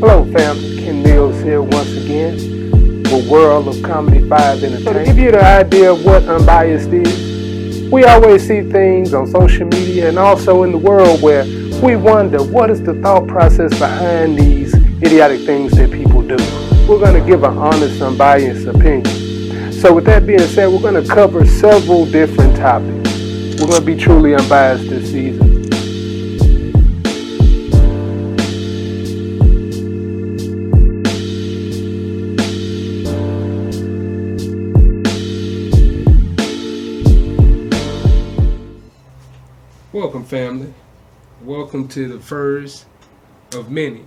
Hello, family. Ken Mills here once again with World of Comedy 5 Entertainment. So to give you the idea of what unbiased is, we always see things on social media and also in the world where we wonder what is the thought process behind these idiotic things that people do. We're going to give an honest, unbiased opinion. So with that being said, we're going to cover several different topics. We're going to be truly unbiased this season. Family. Welcome to the first of many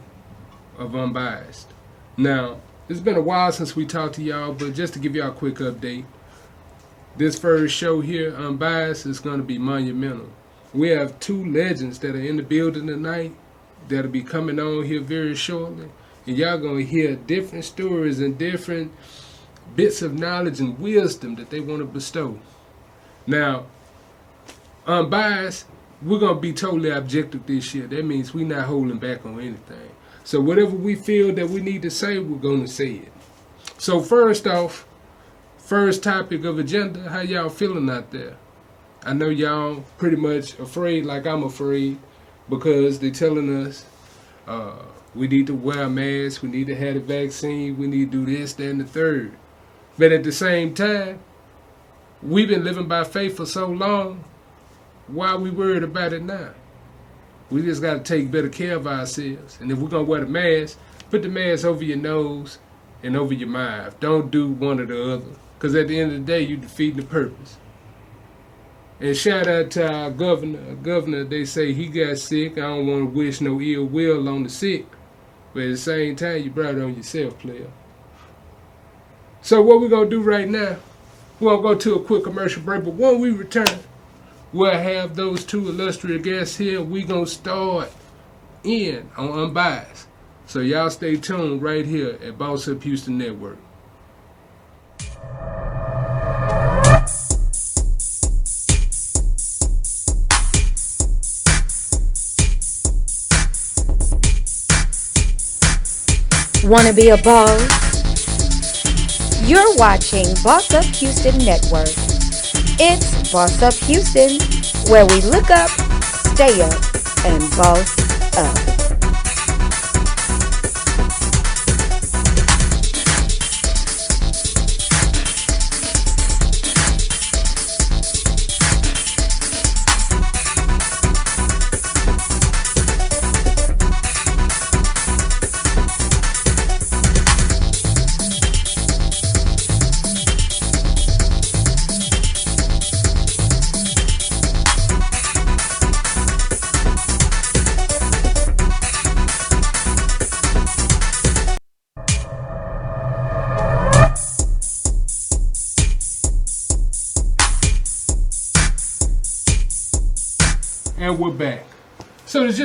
of Unbiased. Now, it's been a while since we talked to y'all, but just to give y'all a quick update, this first show here, Unbiased, is going to be monumental. We have two legends that are in the building tonight that'll be coming on here very shortly, and y'all going to hear different stories and different bits of knowledge and wisdom that they want to bestow. Now, unbiased, we're gonna be totally objective this year. That means we're not holding back on anything. So whatever we feel that we need to say, we're gonna say it. So first off, first topic of agenda, how y'all feeling out there? I know y'all pretty much afraid like I'm afraid because they're telling us uh, we need to wear a mask, we need to have a vaccine, we need to do this, and the third. But at the same time, we've been living by faith for so long why are we worried about it now? We just got to take better care of ourselves. And if we're going to wear the mask, put the mask over your nose and over your mouth. Don't do one or the other. Because at the end of the day, you're defeating the purpose. And shout out to our governor. governor, they say he got sick. I don't want to wish no ill will on the sick. But at the same time, you brought it on yourself, player. So what we're going to do right now, we're going to go to a quick commercial break. But when we return, we'll have those two illustrious guests here. We gonna start in on Unbiased. So y'all stay tuned right here at Boss Up Houston Network. Wanna be a boss? You're watching Boss Up Houston Network. It's Boss Up Houston, where we look up, stay up, and boss up.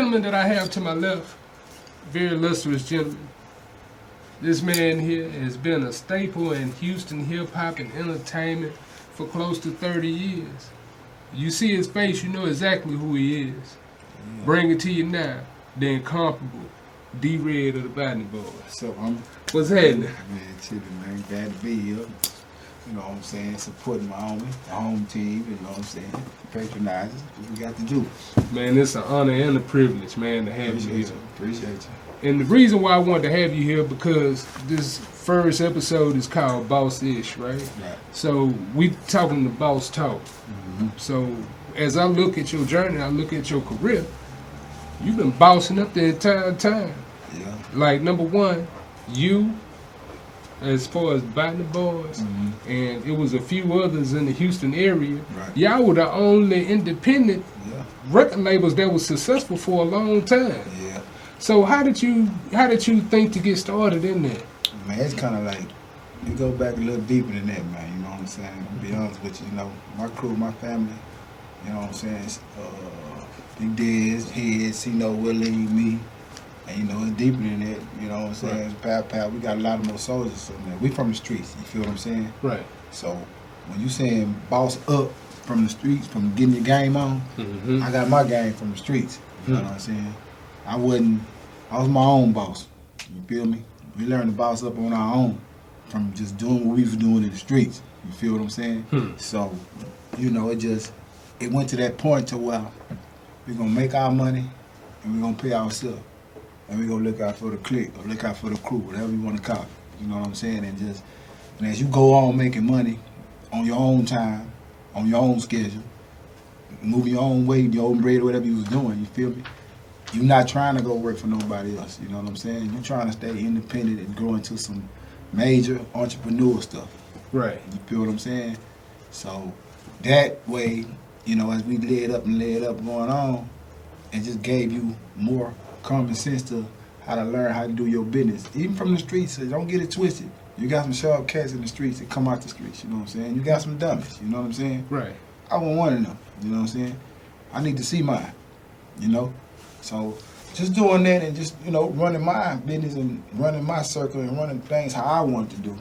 Gentleman that I have to my left, very illustrious gentleman. This man here has been a staple in Houston hip hop and entertainment for close to 30 years. You see his face, you know exactly who he is. Bring it to you now. The incomparable D Red of the Botany Boys. So I'm What's happening? man, chilling, man. Glad to be here. You know what I'm saying? Supporting my homie, the home team, you know what I'm saying? Patronizing. What we got to do. Man, it's an honor and a privilege, man, to have you here. you. Appreciate you. And the reason why I wanted to have you here because this first episode is called Boss Ish, right? Right. So we talking the boss talk. Mm-hmm. So as I look at your journey, I look at your career. You've been bossing up the entire time. Yeah. Like number one, you, as far as Botany Boys, Mhm. and it was a few others in the Houston area. Right. Y'all were the only independent Yeah. record labels that was successful for a long time. Yeah. So how did you how did you think to get started in that? Man, it's kind of like, you go back a little deeper than that, man. You know what I'm saying? To be honest with you, you know, my crew, my family, you know what I'm saying? It's, uh, Big Dez, Heads, you know, Willie, me. And, you know, it's deeper than that. You know what I'm saying? It's Pow Pow. We got a lot of more soldiers in there. We from the streets. You feel what I'm saying? Right. So when you saying boss up from the streets, from getting your game on, Mm-hmm. I got my game from the streets. You know Hmm. what I'm saying? I wasn't. I was my own boss. You feel me? We learned to boss up on our own from just doing what we was doing in the streets. You feel what I'm saying? Hmm. So, you know, it just it went to that point to where we're gonna make our money and we're gonna pay ourselves. And we're gonna look out for the clique or look out for the crew, whatever you wanna call it. You know what I'm saying? And just and as you go on making money on your own time, on your own schedule, moving your own way, your own bread, whatever you was doing, you feel me? You're not trying to go work for nobody else, you know what I'm saying? You're trying to stay independent and grow into some major entrepreneur stuff. Right. You feel what I'm saying? So that way, you know, as we led up and led up going on, it just gave you more common sense to how to learn how to do your business. Even from the streets, so don't get it twisted. You got some sharp cats in the streets that come out the streets, you know what I'm saying? You got some dummies, you know what I'm saying? Right. I want one of them, you know what I'm saying? I need to see mine, you know? So just doing that and just, you know, running my business and running my circle and running things how I want to do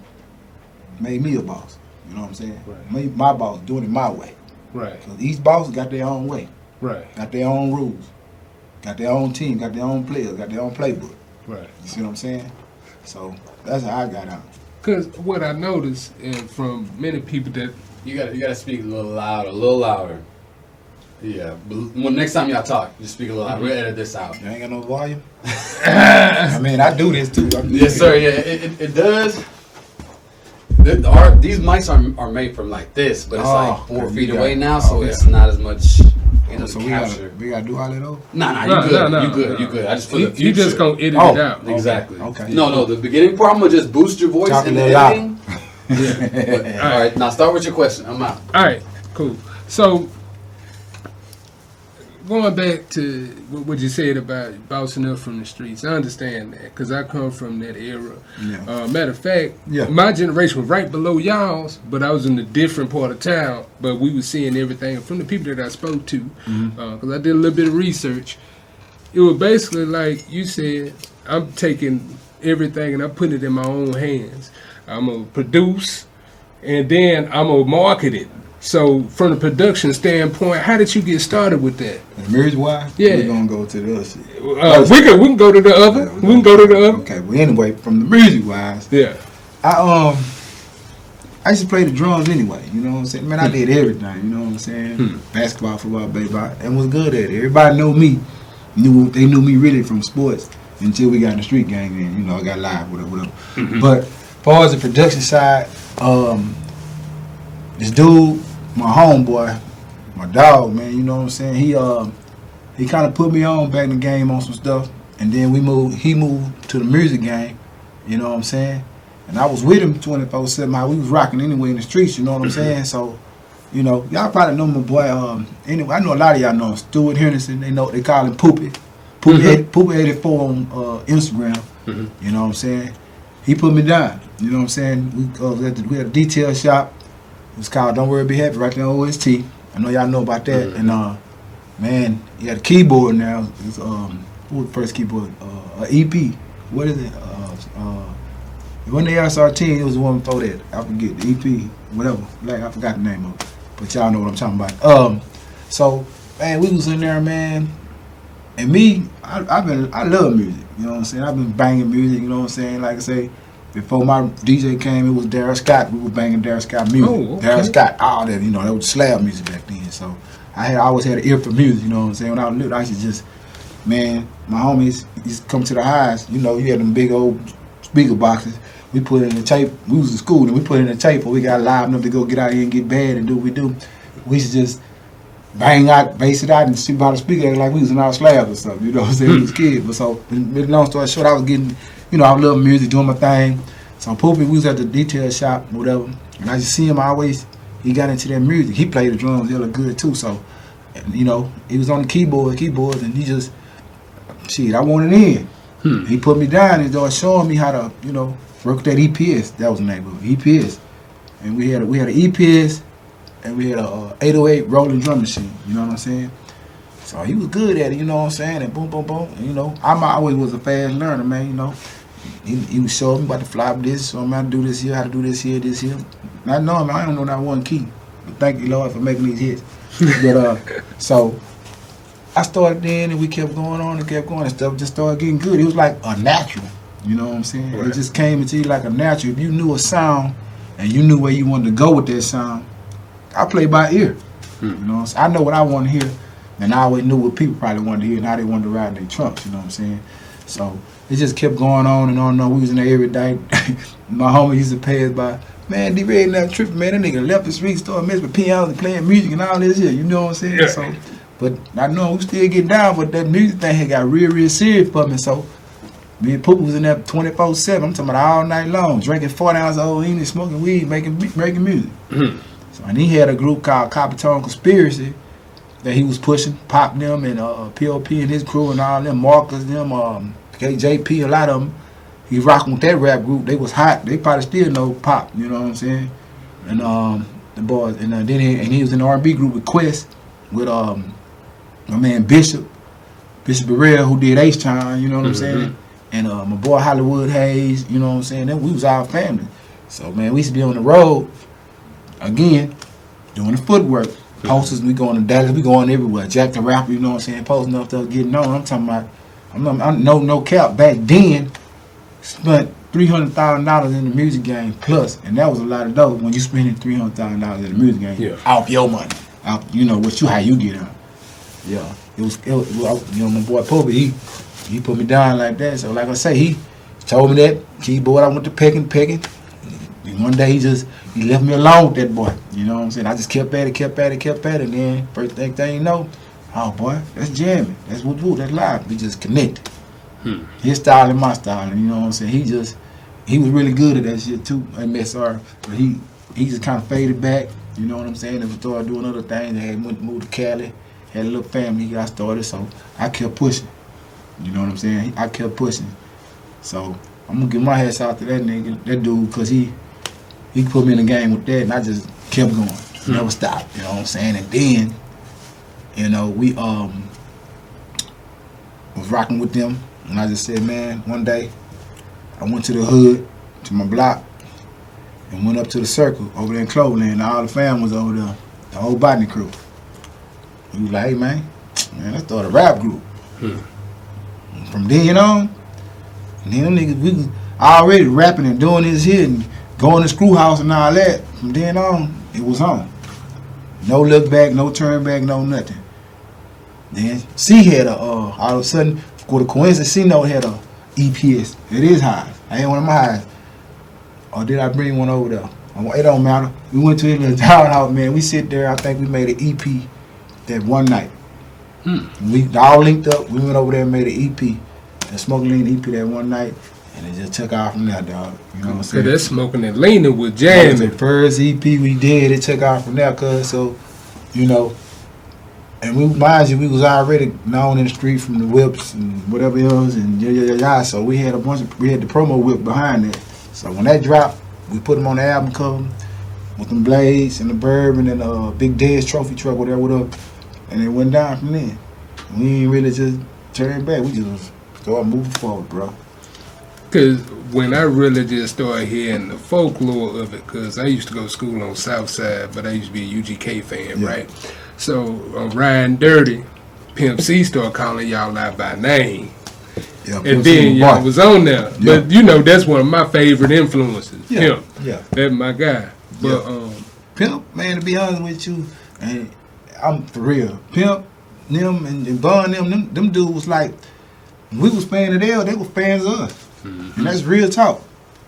made me a boss. You know what I'm saying? Right. Made my boss doing it my way. Right. Cause each boss got their own way, Right. got their own rules, got their own team, got their own players, got their own playbook. Right. You see what I'm saying? So that's how I got out. Because what I noticed, and from many people that You gotta you gotta speak a little louder, a little louder. Yeah. Well, next time y'all talk, just speak a little louder. We'll edit this out. You ain't got no volume. I mean, I do this too. I do Yes, this. sir. Yeah, it, it, it does. The, our, these mics are, are made from like this, but it's Oh, like four feet away it. now, so Okay. it's not as much. You know, So to we gotta, we gotta do all that though. Nah, nah, you No, good. no, no, you good. no. You good. I just for you, the future. you just gonna edit Oh. it out. Okay. Exactly. Okay. No, no. The beginning part, I'm gonna just boost your voice Talk in the little loud. editing. But, all right, now start with your question. I'm out. All right, cool. So, going back to what you said about bouncing up from the streets, I understand that because I come from that era. Yeah. Uh, matter of fact, Yeah. my generation was right below y'all's, but I was in a different part of town. But we were seeing everything from the people that I spoke to, because I did a little bit of research. It was basically like you said, I'm taking everything and I'm putting it in my own hands. I'm gonna produce, and then I'm gonna market it. So, from the production standpoint, how did you get started with that? Music wise, Yeah. we're gonna go to the other shit. Uh, we can we can go to the other. We can go to the other. Okay, well anyway, from the music wise, Yeah. I um I used to play the drums anyway, you know what I'm saying? Man, I did everything, you know what I'm saying? Hmm. Basketball, football, baseball, and was good at it. Everybody knew me. Knew they knew me really from sports until we got in the street gang and you know, I got live, whatever, whatever. Mm-hmm. But as far as the production side, um this dude, my homeboy, my dog, man, you know what I'm saying? He um he kinda put me on back in the game on some stuff. And then we moved he moved to the music game, you know what I'm saying? And I was with him 24 7. We was rocking anyway in the streets, you know what I'm saying? So, you know, y'all probably know my boy. Um, anyway, I know a lot of y'all know him. Stuart Henderson. They know they call him Poopy. Poopy, Mhm. Poopy 84 on uh, Instagram. Mhm. You know what I'm saying? He put me down. You know what I'm saying? We, uh, we, had, the, we had a detail shop. It was called Don't Worry Be Happy right there on OST. I know y'all know about that. And uh, man, he had a keyboard now. It's, um, who was the first keyboard? Uh, a EP. What is it? Uh, uh, wasn't the SR10, it was the one before that. I forget the EP, whatever. Like I forgot the name of it. But y'all know what I'm talking about. Um, so man, we was in there, man. And me, I've been, I love music. You know what I'm saying? I've been banging music. You know what I'm saying? Like I say, before my DJ came, it was Daryl Scott. We were banging Daryl Scott music. Oh, okay. Daryl Scott, all that. You know, that was slab music back then. So I had I always had an ear for music. You know what I'm saying? When I was little, I used to just, man, my homies used to come to the highs. You know, you had them big old speaker boxes. We put in the tape. We was in school and we put in the tape, but we got live enough to go get out here and get bad and do what we do. We used to just bang out, bass it out, and see about the speaker like we was in our slabs or something. You know what I'm saying? We was kids. But so, long story short, I was getting, you know, I love music, doing my thing. So Poopy, we was at the detail shop, whatever, and I just see him always. He got into that music. He played the drums hella good too. So, you know, he was on the keyboard, keyboards, and he just, shit, I wanted in. Hmm. He put me down and started showing me how to, you know, work that EPS. That was the name of it, EPS. And we had a, we had an EPS, and we had a uh, 808 Roland drum machine. You know what I'm saying? So he was good at it. You know what I'm saying? And boom, boom, boom. And, you know, I'm always was a fast learner, man. You know, he, he was showing me about to fly up this, showing me how to do this here, how to do this here, this here. Not knowing, I don't know that one key. But thank you, Lord, for making these hits. but uh, so I started then, and we kept going on and kept going, and stuff just started getting good. It was like a natural. You know what I'm saying? Right. It just came into you like a natural. If you knew a sound and you knew where you wanted to go with that sound, I play by ear. Hmm. You know, what I'm saying? I know what I want to hear, and I always knew what people probably wanted to hear and how they wanted to ride in their trunks. You know what I'm saying? So it just kept going on and on and on. We was in there every day. My homie used to pay us by, man, D Red that tripping, man. That nigga left the street, started messing with pianos and playing music and all this here. You know what I'm saying? Yeah. So, but I know we still getting down, but that music thing had got real, real serious for me. So me and Poop was in there 24 7. I'm talking about all night long, drinking 40 ounces of old Henny, smoking weed, making making music. Mhm. So, and he had a group called Coppertone Conspiracy that he was pushing, Pop them and uh, POP and his crew and all them, Marcus, them, um, KJP, a lot of them. He rocking with that rap group. They was hot. They probably still know Pop, you know what I'm saying? And um, the boys, and uh, then he, and he was in the R&B group with Quest, with um, my man Bishop, Bishop Burrell, who did H Town, you know what I'm Mhm. saying? And uh, my boy Hollywood Hayes, you know what I'm saying? Then we was our family. So man, we used to be on the road again, doing the footwork. Posters, we going to Dallas, we going everywhere. Jack the Rapper, you know what I'm saying? Posting up stuff, getting on. I'm talking about, I'm, not, I'm no no cap. Back then, spent three hundred thousand dollars in the music game plus, and that was a lot of dough when you spending three hundred thousand dollars in the music game Yeah. off your money, off you know what you how you get on. Yeah, it was, it was you know my boy Poopy, he he put me down like that. So like I say, he told me that keyboard I went to pecking, pecking. And one day he just he left me alone with that boy. You know what I'm saying? I just kept at it, kept at it, kept at it. And then first thing, thing you know, oh boy, that's jamming. That's what do. That's live. We just connected. Hmm. His style and my style. And you know what I'm saying? He just he was really good at that shit too, MSR. But he he just kind of faded back. You know what I'm saying? And we started doing other things. They had went moved to Cali, had a little family. He got started, so I kept pushing. You know what I'm saying? I kept pushing. So I'm gonna give my hats out to that nigga, that dude, cause he he put me in the game with that, and I just kept going, never stopped. You know what I'm saying? And then, you know, we um was rocking with them, and I just said, man, one day I went to the hood, to my block, and went up to the circle over there in Cloverland. and All the fam was over there, the whole botany crew. We was like, hey man, man, let's start a rap group. From then on, and then them niggas, we already rapping and doing this here and going to screw house and all that. From then on, it was on. No look back, no turn back, no nothing. Then C had a, uh, all of a sudden, for the coincidence, C note had a EPS. It is high. I ain't one of my highs. Or did I bring one over there? It don't matter. We went to the townhouse, man. We sit there. I think we made an EP that one night. Hmm. We all linked up. We went over there and made an EP, a Smoking Lean EP that one night, and it just took off from there, dog. You know what I'm saying? that smoking and leaning was That was the jamming. first EP we did. It took off from there, cause so, you know, and we mind you, we was already known in the street from the whips and whatever else, and yeah, yeah, yeah, yeah. So we had a bunch of we had the promo whip behind it. So when that dropped, we put them on the album cover with them blades and the bourbon and a big Dez trophy truck, whatever, whatever, and it went down from there. We ain't really just turned back. We just started moving forward, bro. Cause when I really just started hearing the folklore of it, cause I used to go to school on South Side, but I used to be a UGK fan, Yeah. right? So uh, Ridin' Dirty, Pimp C started calling y'all out by name, Yeah, and then y'all was on there. Yeah. But you know that's one of my favorite influences, yeah, Pimp. yeah. That's my guy. But Yeah. um, Pimp, man, to be honest with you, and I'm for real. Pimp, them and, and Bun, them, them, them dudes was like, we was fans of them, they were fans of us. And that's real talk.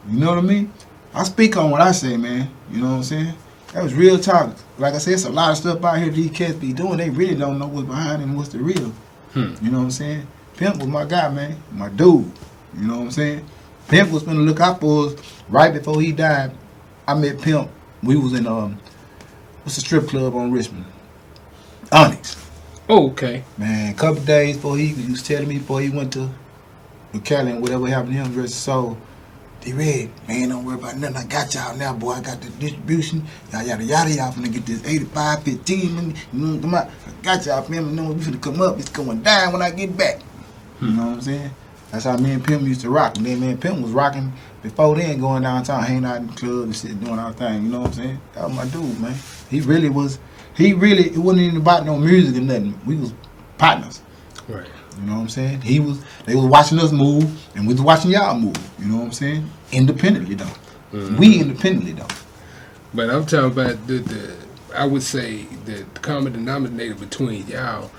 You know what I mean? I speak on what I say, man. You know what I'm saying? That was real talk. Like I said, it's a lot of stuff out here these cats be doing. They really don't know what's behind and what's the real. Hmm. You know what I'm saying? Pimp was my guy, man. My dude. You know what I'm saying? Pimp was gonna look out for us right before he died. I met Pimp. We was in um what's the strip club on Richmond? Onyx. okay, Man, a couple days before he, he was telling me before he went to and whatever happened to him, his soul. D Red, man, don't worry about nothing. I got y'all now, boy. I got the distribution. Yada yada yada. Y'all finna get this 85, 15. man. You know, come out. I got y'all, man. You know, we finna come up. It's going down when I get back. You hmm. know what I'm saying? That's how me and Pimp used to rock. And then me and Pimp was rocking before then, going downtown, hanging out in the club and shit, doing our thing. You know what I'm saying? That was my dude, man. He really was. He really. It wasn't even about no music or nothing. We was partners. right. You know what I'm saying? He was they was watching us move and we was watching y'all move. You know what I'm saying? Independently though. Mm-hmm. We independently though. But I'm talking about the, the I would say the common denominator between y'all.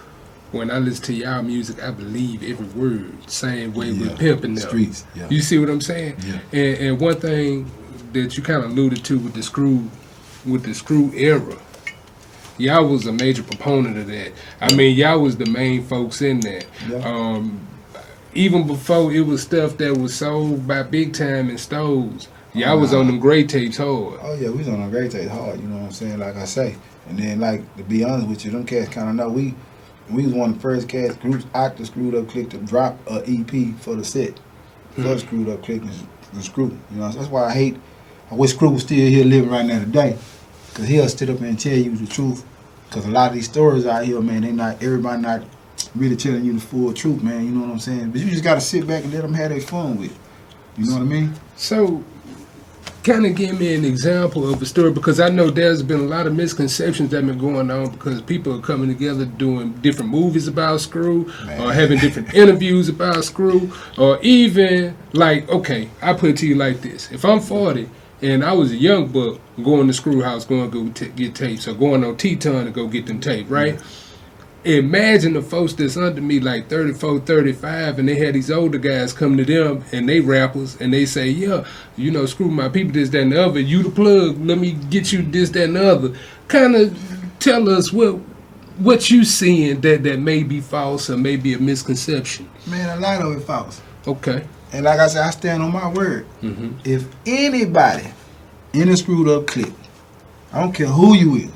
When I listen to y'all music, I believe every word. Same way Yeah. with pimping them. Streets. Yeah. You see what I'm saying? Yeah. And, and one thing that you kind of alluded to with the screw, with the screw era, y'all was a major proponent of that. I mean, y'all was the main folks in that. Yeah. Um, even before it was stuff that was sold by big time and stores, y'all was on them gray tapes hard. Oh yeah, we was on a great day hard, you know what I'm saying? Like I say. And then like to be honest with you, them cats kinda know we we was one of the first cats groups out the screwed up click to drop a EP for the set. For the screwed up click and the screw. You know, that's why I hate I wish Screw was still here living right now today. Cause he'll sit up and tell you the truth. Cause a lot of these stories out here, man, they not everybody not really telling you the full truth, man. You know what I'm saying? But you just gotta sit back and let them have their fun with it. You know what I mean? So, kind of give me an example of a story because I know there's been a lot of misconceptions that have been going on because people are coming together doing different movies about Screw Man. or having different interviews about Screw or even like, okay, I put it to you like this: if I'm 40 and I was a young buck going to Screw House, going to go t- get tapes or going on Teton to go get them tapes, right? imagine the folks that's under me like 34 35 and they had these older guys come to them and they rappers and they say yeah you know screw my people this that and the other. You the plug. Let me get you this that and the other. Kind of tell us what what you seeing that that may be false or may be a misconception. Man, a lot of it false. okay And like I said, I stand on my word. Mhm. If anybody in a screwed up clique, I don't care who you is,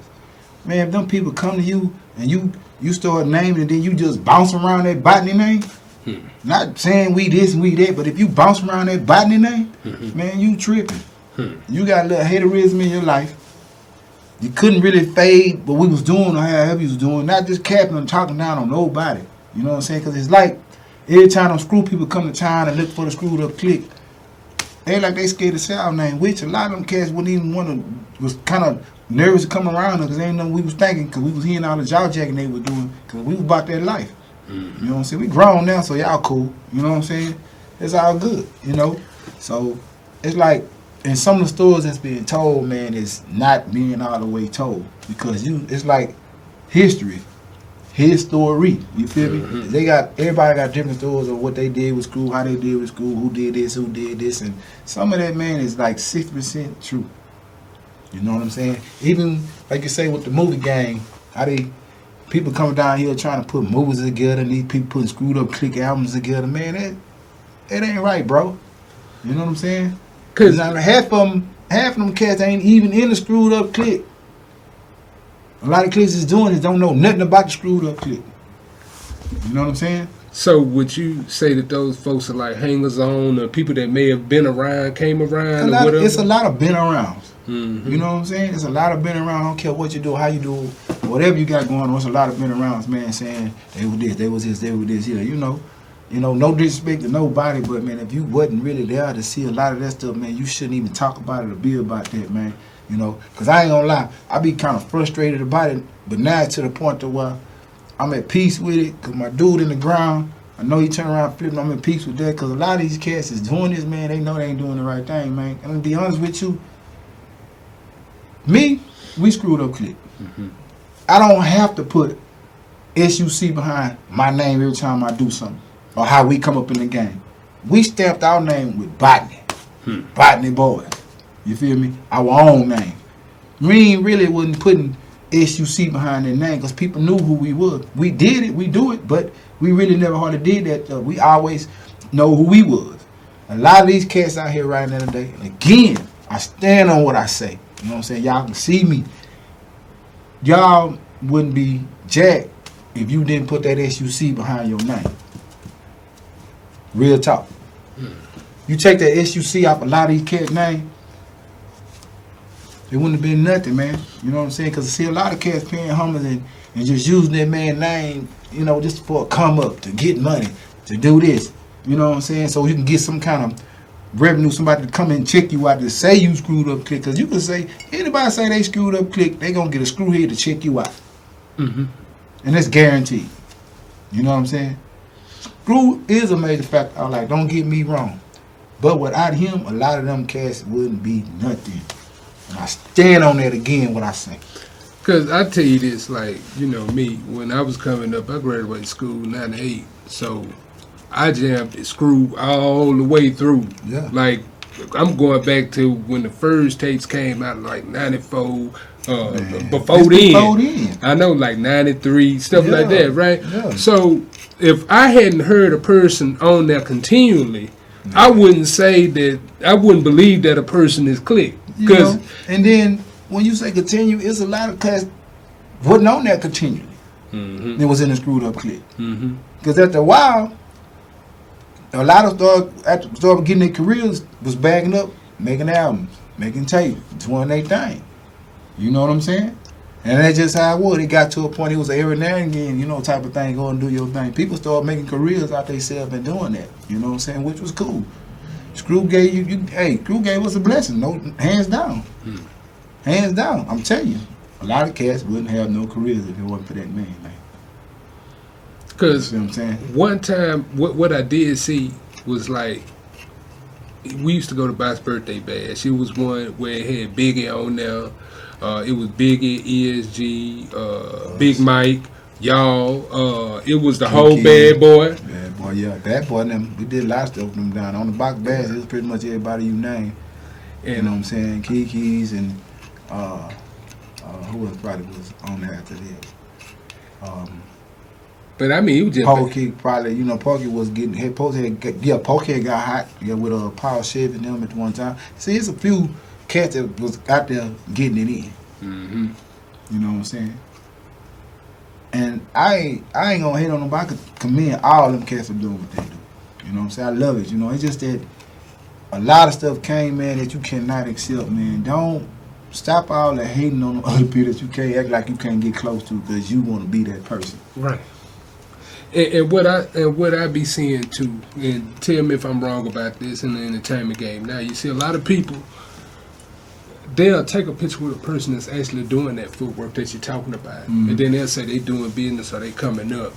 man, if them people come to you and you you start naming and then you just bounce around that botany name, hmm. not saying we this and we that, but if you bounce around that botany name, mm-hmm. man, you tripping. Hmm. You got a little haterism in your life. You couldn't really fade what we was doing or however you was doing, not just capping and talking down on nobody. You know what I'm saying? Because it's like every time them screw people come to town and look for the screwed up clique, they like they scared to say our name, which a lot of them cats wouldn't even want to, was kind of nervous to come around because they didn't know what we was thinking because we was hearing all the jaw jacking they were doing because we was about that life. Mm-hmm. You know what I'm saying? We grown now, so y'all cool. You know what I'm saying? It's all good, you know? So it's like, in some of the stories that's being told, man, is not being all the way told because you, it's like history, his story. You feel me? Mm-hmm. They got everybody got different stories of what they did with Screw, how they did with Screw, who did this, who did this, and some of that man is like sixty percent true. You know what I'm saying? Even like you say with the movie gang, how they people coming down here trying to put movies together, and these people putting screwed up click albums together, man, that that ain't right, bro. You know what I'm saying? because Cause half of them, half of them cats ain't even in the screwed up clique. A lot of cliques is doing is don't know nothing about the screwed up clique. You know what I'm saying? so would you say that those folks are like hangers on or people that may have been around came around or whatever it's a lot of been arounds. Mhm. You know what I'm saying? It's a lot of been around. I don't care what you do, how you do, whatever you got going on. It's a lot of been arounds, man. Saying they were this, they was this, they were this. Yeah, you know, you know, no disrespect to nobody, but man, if you wasn't really there to see a lot of that stuff, man, you shouldn't even talk about it or be about that, man. You know, cause I ain't gonna lie, I be kind of frustrated about it, but now it's to the point to where I'm at peace with it. Cause my dude in the ground, I know he turn around flipping. I'm at peace with that. Cause a lot of these cats is doing this, man. They know they ain't doing the right thing, man. And to be honest with you, me, we screwed up click. Mm-hmm. I don't have to put SUC behind my name every time I do something or how we come up in the game. We stamped our name with Botany. Hmm. Botany Boys. You feel me? Our own name. We ain't really wasn't putting SUC behind that name because people knew who we were. We did it, we do it, but we really never hardly did that. We always know who we was. A lot of these cats out here right now today, and again, I stand on what I say. You know what I'm saying? Y'all can see me. Y'all wouldn't be jack if you didn't put that SUC behind your name. Real talk. Hmm. You take that SUC off a lot of these cats' name, it wouldn't have been nothing, man. You know what I'm saying? Because I see a lot of cats paying homers and, and just using that man name, you know, just for a come up, to get money, to do this. You know what I'm saying? So you can get some kind of revenue, somebody to come and check you out to say you screwed up click. Because you can say, anybody say they screwed up click, they going to get a screw screwhead to check you out. Mm-hmm. And that's guaranteed. You know what I'm saying? Screw is a major factor. I'm like, don't get me wrong. But without him, a lot of them cats wouldn't be nothing. And I stand on that again what I say. Cause I tell you this, like you know me, when I was coming up, I graduated school '98, so I jammed the screw all the way through. Yeah. Like I'm going back to when the first tapes came out, like '94. Uh, before then, before then. I know, like '93, stuff like that, right? yeah. So if I hadn't heard a person on there continually, I wouldn't say that. I wouldn't believe that a person is click. Because? And then when you say continue, it's a lot of cats wasn't on that continually. Mhm, It was in the screwed up mhm. Because after a while, a lot of start after started getting their careers was bagging up, making albums, making tape, doing their thing. You know what I'm saying? And that's just how it was. It got to a point it was every now and again, you know, type of thing, go and do your thing. People started making careers out themselves and doing that. You know what I'm saying? Which was cool. Screw gave you, you hey, Screw gave us a blessing, no hands down. Hands down. I'm telling you. A lot of cats wouldn't have no careers if it wasn't for that man, man. You Because see what I'm saying? one time, what what I did see was like we used to go to Bob's birthday bash. It was one where it had Biggie on there. Uh, it was Biggie, ESG, uh, Big Mike, y'all. Uh, it was the whole bad boy. Yeah, boy, yeah. That boy and them, we did a lot of stuff with them down. On the box bass, it was pretty much everybody you name. You know what I'm saying? Keke's and uh, uh, who else probably was on there after that? Um, but I mean, was just Pokey probably, you know, Pokey was getting, hey, Pokey had, got- yeah, Pokey got hot, yeah, with a uh, and them at one time. See, it's a few cats that was out there getting it in. hmm You know what I'm saying? And I ain't, I ain't gonna hate on them, but I could commend all them cats for doing what they do. You know what I'm saying? I love it. You know, it's just that a lot of stuff came, man, that you cannot accept, man. Don't stop all the hating on the other people that you can't act like you can't get close to because you want to be that person. Right. And, and what I and what I be seeing too, and tell me if I'm wrong about this in the entertainment game. Now you see a lot of people. They'll take a picture with a person that's actually doing that footwork that you're talking about, Mhm. and then they'll say they doing business or they coming up,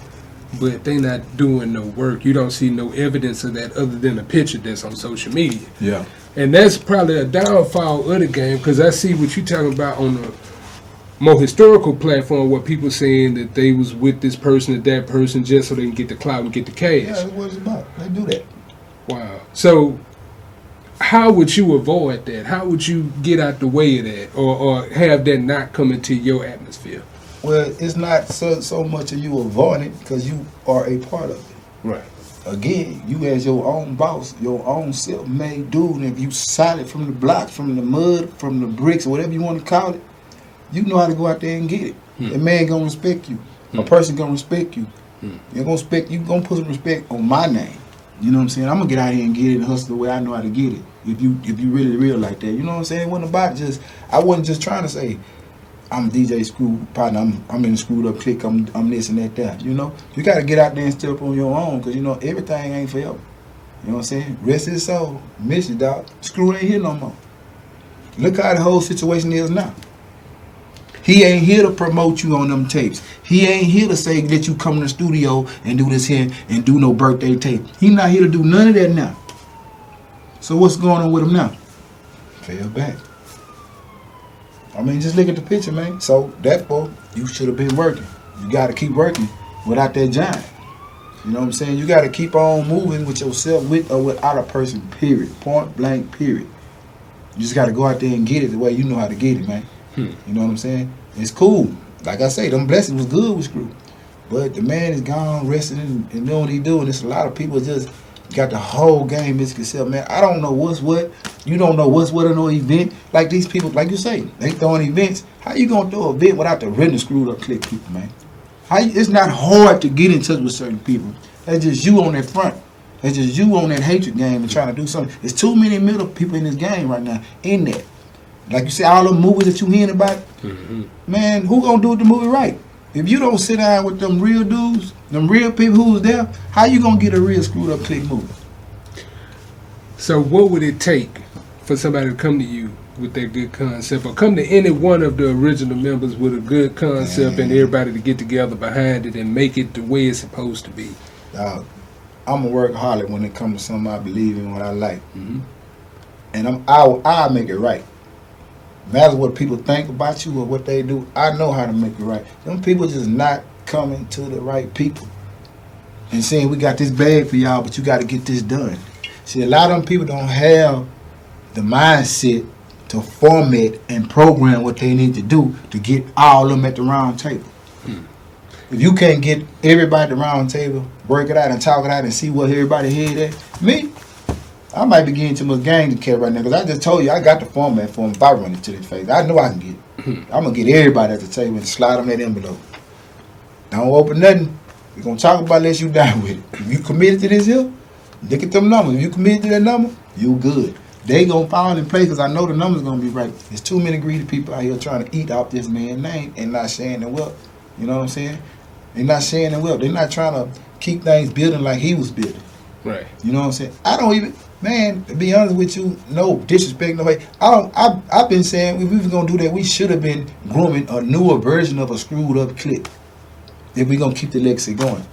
but they not doing no work. You don't see no evidence of that other than a picture that's on social media. Yeah. And that's probably a downfall of the game because I see what you're talking about on the more historical platform where people saying that they was with this person or that person just so they can get the clout and get the Yeah, cash. that's what it's about. They do that. Wow. So how would you avoid that? How would you get out the way of that or, or have that not come into your atmosphere? Well, it's not so, so much of you avoiding it because you are a part of it. Right. Again, you as your own boss, your own self-made dude, and if you solid from the blocks, from the mud, from the bricks, whatever you want to call it, you know how to go out there and get it. Hmm. A man gonna respect you. A person gonna respect you. You're gonna respect. You gonna put some respect on my name. You know what I'm saying? I'm gonna get out here and get it and hustle the way I know how to get it. If you if you really real like that, you know what I'm saying? It wasn't about just. I wasn't just trying to say. I'm DJ Screw partner. I'm I'm in the screwed up clique. I'm I'm this and that that. You know, you got to get out there and step on your own because you know everything ain't forever. You know what I'm saying? Rest his soul. Miss you, dog. Screw ain't here no more. Look how the whole situation is now. He ain't here to promote you on them tapes. He ain't here to say that you come to the studio and do this here and do no birthday tape. He not here to do none of that now. So what's going on with him now? Fell back. I mean, just look at the picture, man. So that boy, you should have been working. You got to keep working without that giant. You know what I'm saying? You got to keep on moving with yourself, with or without a person. Period. Point blank. Period. You just got to go out there and get it the way you know how to get it, man. Hmm. You know what I'm saying? It's cool. Like I say, them blessings was good with Screw. But the man is gone, resting and, and doing what he doing. It's a lot of people just got the whole game misconceived, man. I don't know what's what. You don't know what's what in no event. Like these people, like you say, they throwing events. How you gonna throw an event without the written screwed up click people, man? How you, it's not hard to get in touch with certain people. That's just you on that front. That's just you on that hatred game and trying to do something. There's too many middle people in this game right now. In that, like you say, all the movies that you hearing about, hmm man, who gonna do the movie right? If you don't sit down with them real dudes, them real people who's there, how you gonna get a real screwed up click movie? So what would it take for somebody to come to you with that good concept or come to any one of the original members with a good concept and everybody to get together behind it and make it the way it's supposed to be? Dog, I'm a workaholic when it comes to something I believe in, what I like, Mhm. and I'm I I make it right. Matter what people think about you or what they do, I know how to make it right. Them people just not coming to the right people and saying we got this bag for y'all, but you got to get this done. See, a lot of them people don't have the mindset to format and program what they need to do to get all of them at the round table. Hmm. If you can't get everybody at the round table, work it out and talk it out and see what everybody head at, me, I might be getting too much gang to carry right now because I just told you I got the format for him if I run it to their face. I know I can get it. I'm going to get everybody at the table and slide them that envelope. Don't open nothing. We're going to talk about unless you die with it. If you committed to this here, look at them numbers. If you committed to that number, you good. They gonna fall in place because I know the numbers gonna be right. There's too many greedy people out here trying to eat off this man's name and not sharing the wealth. You know what I'm saying? They're not sharing the wealth. They're not trying to keep things building like he was building. Right. You know what I'm saying? I don't even, man. To be honest with you, no disrespect, no way. I don't. I I've been saying if we was gonna do that, we should have been grooming a newer version of a screwed up clip. If we gonna keep the legacy going,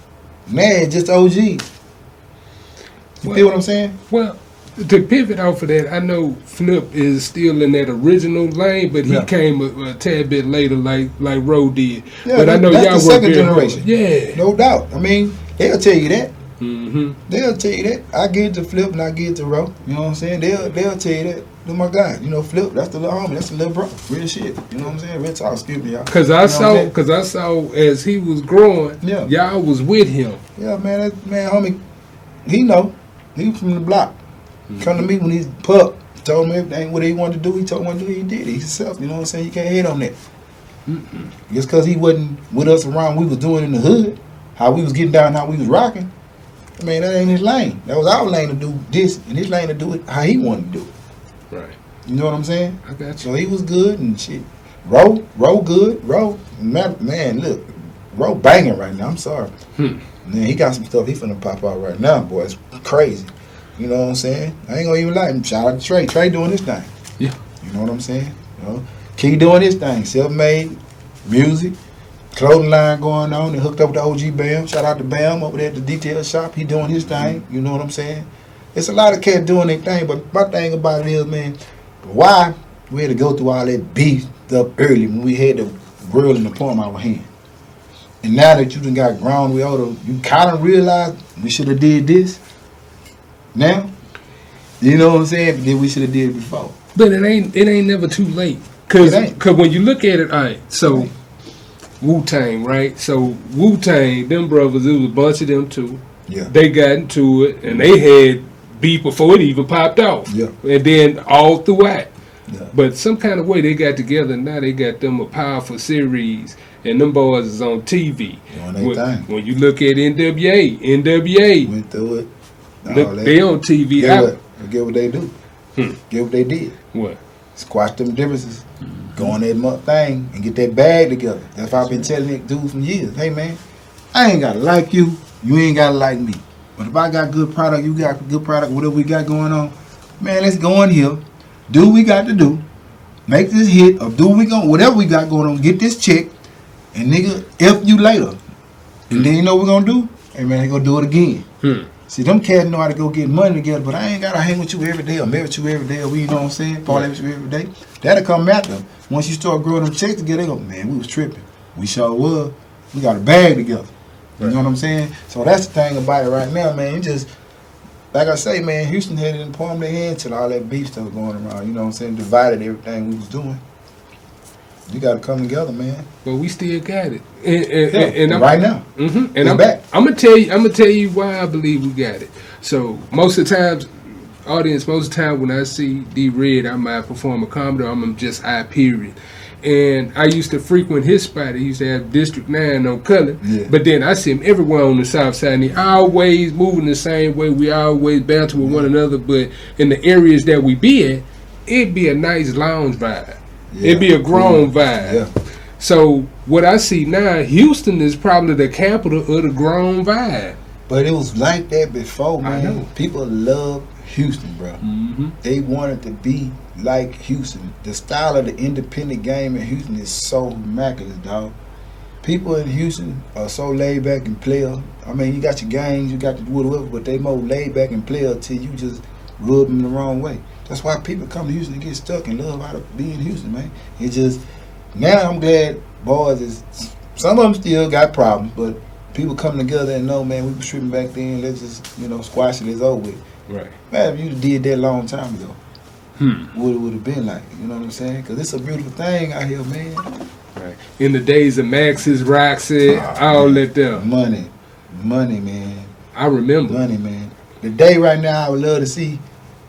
man, just OG. You Well- feel what I'm saying? Well, to pivot off of that, I know Flip is still in that original lane, but he Yeah. came a, a tad bit later, like like Roe did. Yeah, but I know that's y'all the work second very hard. generation. Yeah. No doubt. I mean, they'll tell you that. Hmm They'll tell you that. I get to Flip and I get to Row. You know what I'm saying? They'll they'll tell you that. Oh my God, you know Flip. That's the little homie. That's the little bro. Real shit. You know what I'm saying? Real talk. Excuse me, y'all. Cause I You know saw, cause I saw as he was growing, Yeah. y'all was with him. Yeah, man, that man, homie, he know. He from the block. Mm-hmm. Come to me when he's pup. Told me everything what he wanted to do. He told me what to do. He did. it. Himself. You know what I'm saying? You can't hate on that. Just because he wasn't with us around, we was doing in the hood, how we was getting down, how we was rocking. I mean, that ain't his lane. That was our lane to do this, and his lane to do it how he wanted to do it. Right. You know what I'm saying? I got you. So he was good and shit. Row, row good, row. Man, man, look, row banging right now. I'm sorry. Hmm. Man, he got some stuff he finna pop out right now, boy. It's crazy. You know what I'm saying? I ain't gonna even lie. Shout out to Trey. Trey doing his thing. Yeah. You know what I'm saying? You know, keep doing his thing. Self-made, music, clothing line going on. They hooked up with the OG Bam. Shout out to Bam over there at the detail shop. He doing his thing. You know what I'm saying? It's a lot of cats doing their thing, but my thing about it is, man, why we had to go through all that beef up early when we had the world in the palm of our hand. And now that you done got grown, we to, you kind of realize we should have did this. Now, you know what I'm saying? Then we should have did it before. But it ain't it ain't never too late. Cause. 'cause when you look at it, all right, so Wu Tang, right? So Wu Tang, them brothers, it was a bunch of them too. Yeah. They got into it and they had beef before it even popped off. Yeah. And then all throughout. Yeah. But some kind of way they got together and now they got them a powerful series and them boys is on TV. Doing their When, thing. when you look at NWA, NWA, Went through it. look, they on TV. Get I- what? Get what they do. Hmm. Get what they did. what? Squash them differences. Go on that thing and get that bag together. That's why I've been telling that dude from years. Hey man, I ain't gotta like you. You ain't gotta like me. But if I got good product, you got good product, whatever we got going on, man, let's go in here. Do what we got to do. Make this hit or do what we going whatever we got going on, get this check, and nigga, F you later. And then you know what we're gonna do? Hey man, they gonna do it again. Hmm. See, them cats know how to go get money together, but I ain't gotta hang with you every day or marry with you every day or we, you know what I'm saying? Parlay with you every day. That'll come after them. Once you start growing them checks together, they go, man, we was tripping. We sure was. We got a bag together. You know what I'm saying? So that's the thing about it right now, man. You just, like I say, man, Houston had it in the palm of their hand till all that beef stuff going around. You know what I'm saying? Divided everything we was doing. You gotta come together, man. But we still got it. And, and, Yeah, and right now. hmm And I'm back. I'm gonna tell you. I'm gonna tell you why I believe we got it. So most of the times, audience, most of the time when I see D Red, I might perform a comedy. I'm just I period. And I used to frequent his spot. He used to have District Nine on color. Yeah. But then I see him everywhere on the South Side. And he always moving the same way. We always banter with one another. But in the areas that we be at, it'd be a nice lounge vibe. It'd be a grown vibe. Yeah. So what I see now, Houston is probably the capital of the grown vibe. But it was like that before, I man. know. People love Houston, bro. Mm-hmm. They wanted to be like Houston. The style of the independent game in Houston is so immaculate, dog. people in Houston are so laid back and player. I mean, you got your gangs, you got the whatever, but they more laid back and player till you just rub them the wrong way. That's why people come to Houston and get stuck and love how to be in Houston, man. It just now I'm glad boys is some of them still got problems, but people come together and know, man, we was tripping back then. Let's just you know squash it. It's over with. Right. Man, if you did that long time ago, Hmm. what it would have been like. You know what I'm saying? Because it's a beautiful thing out here, man. Right. In the days of Max's, Roxy, Ah, all man. that them. Money, money, man. I remember. Money, man. The day right now, I would love to see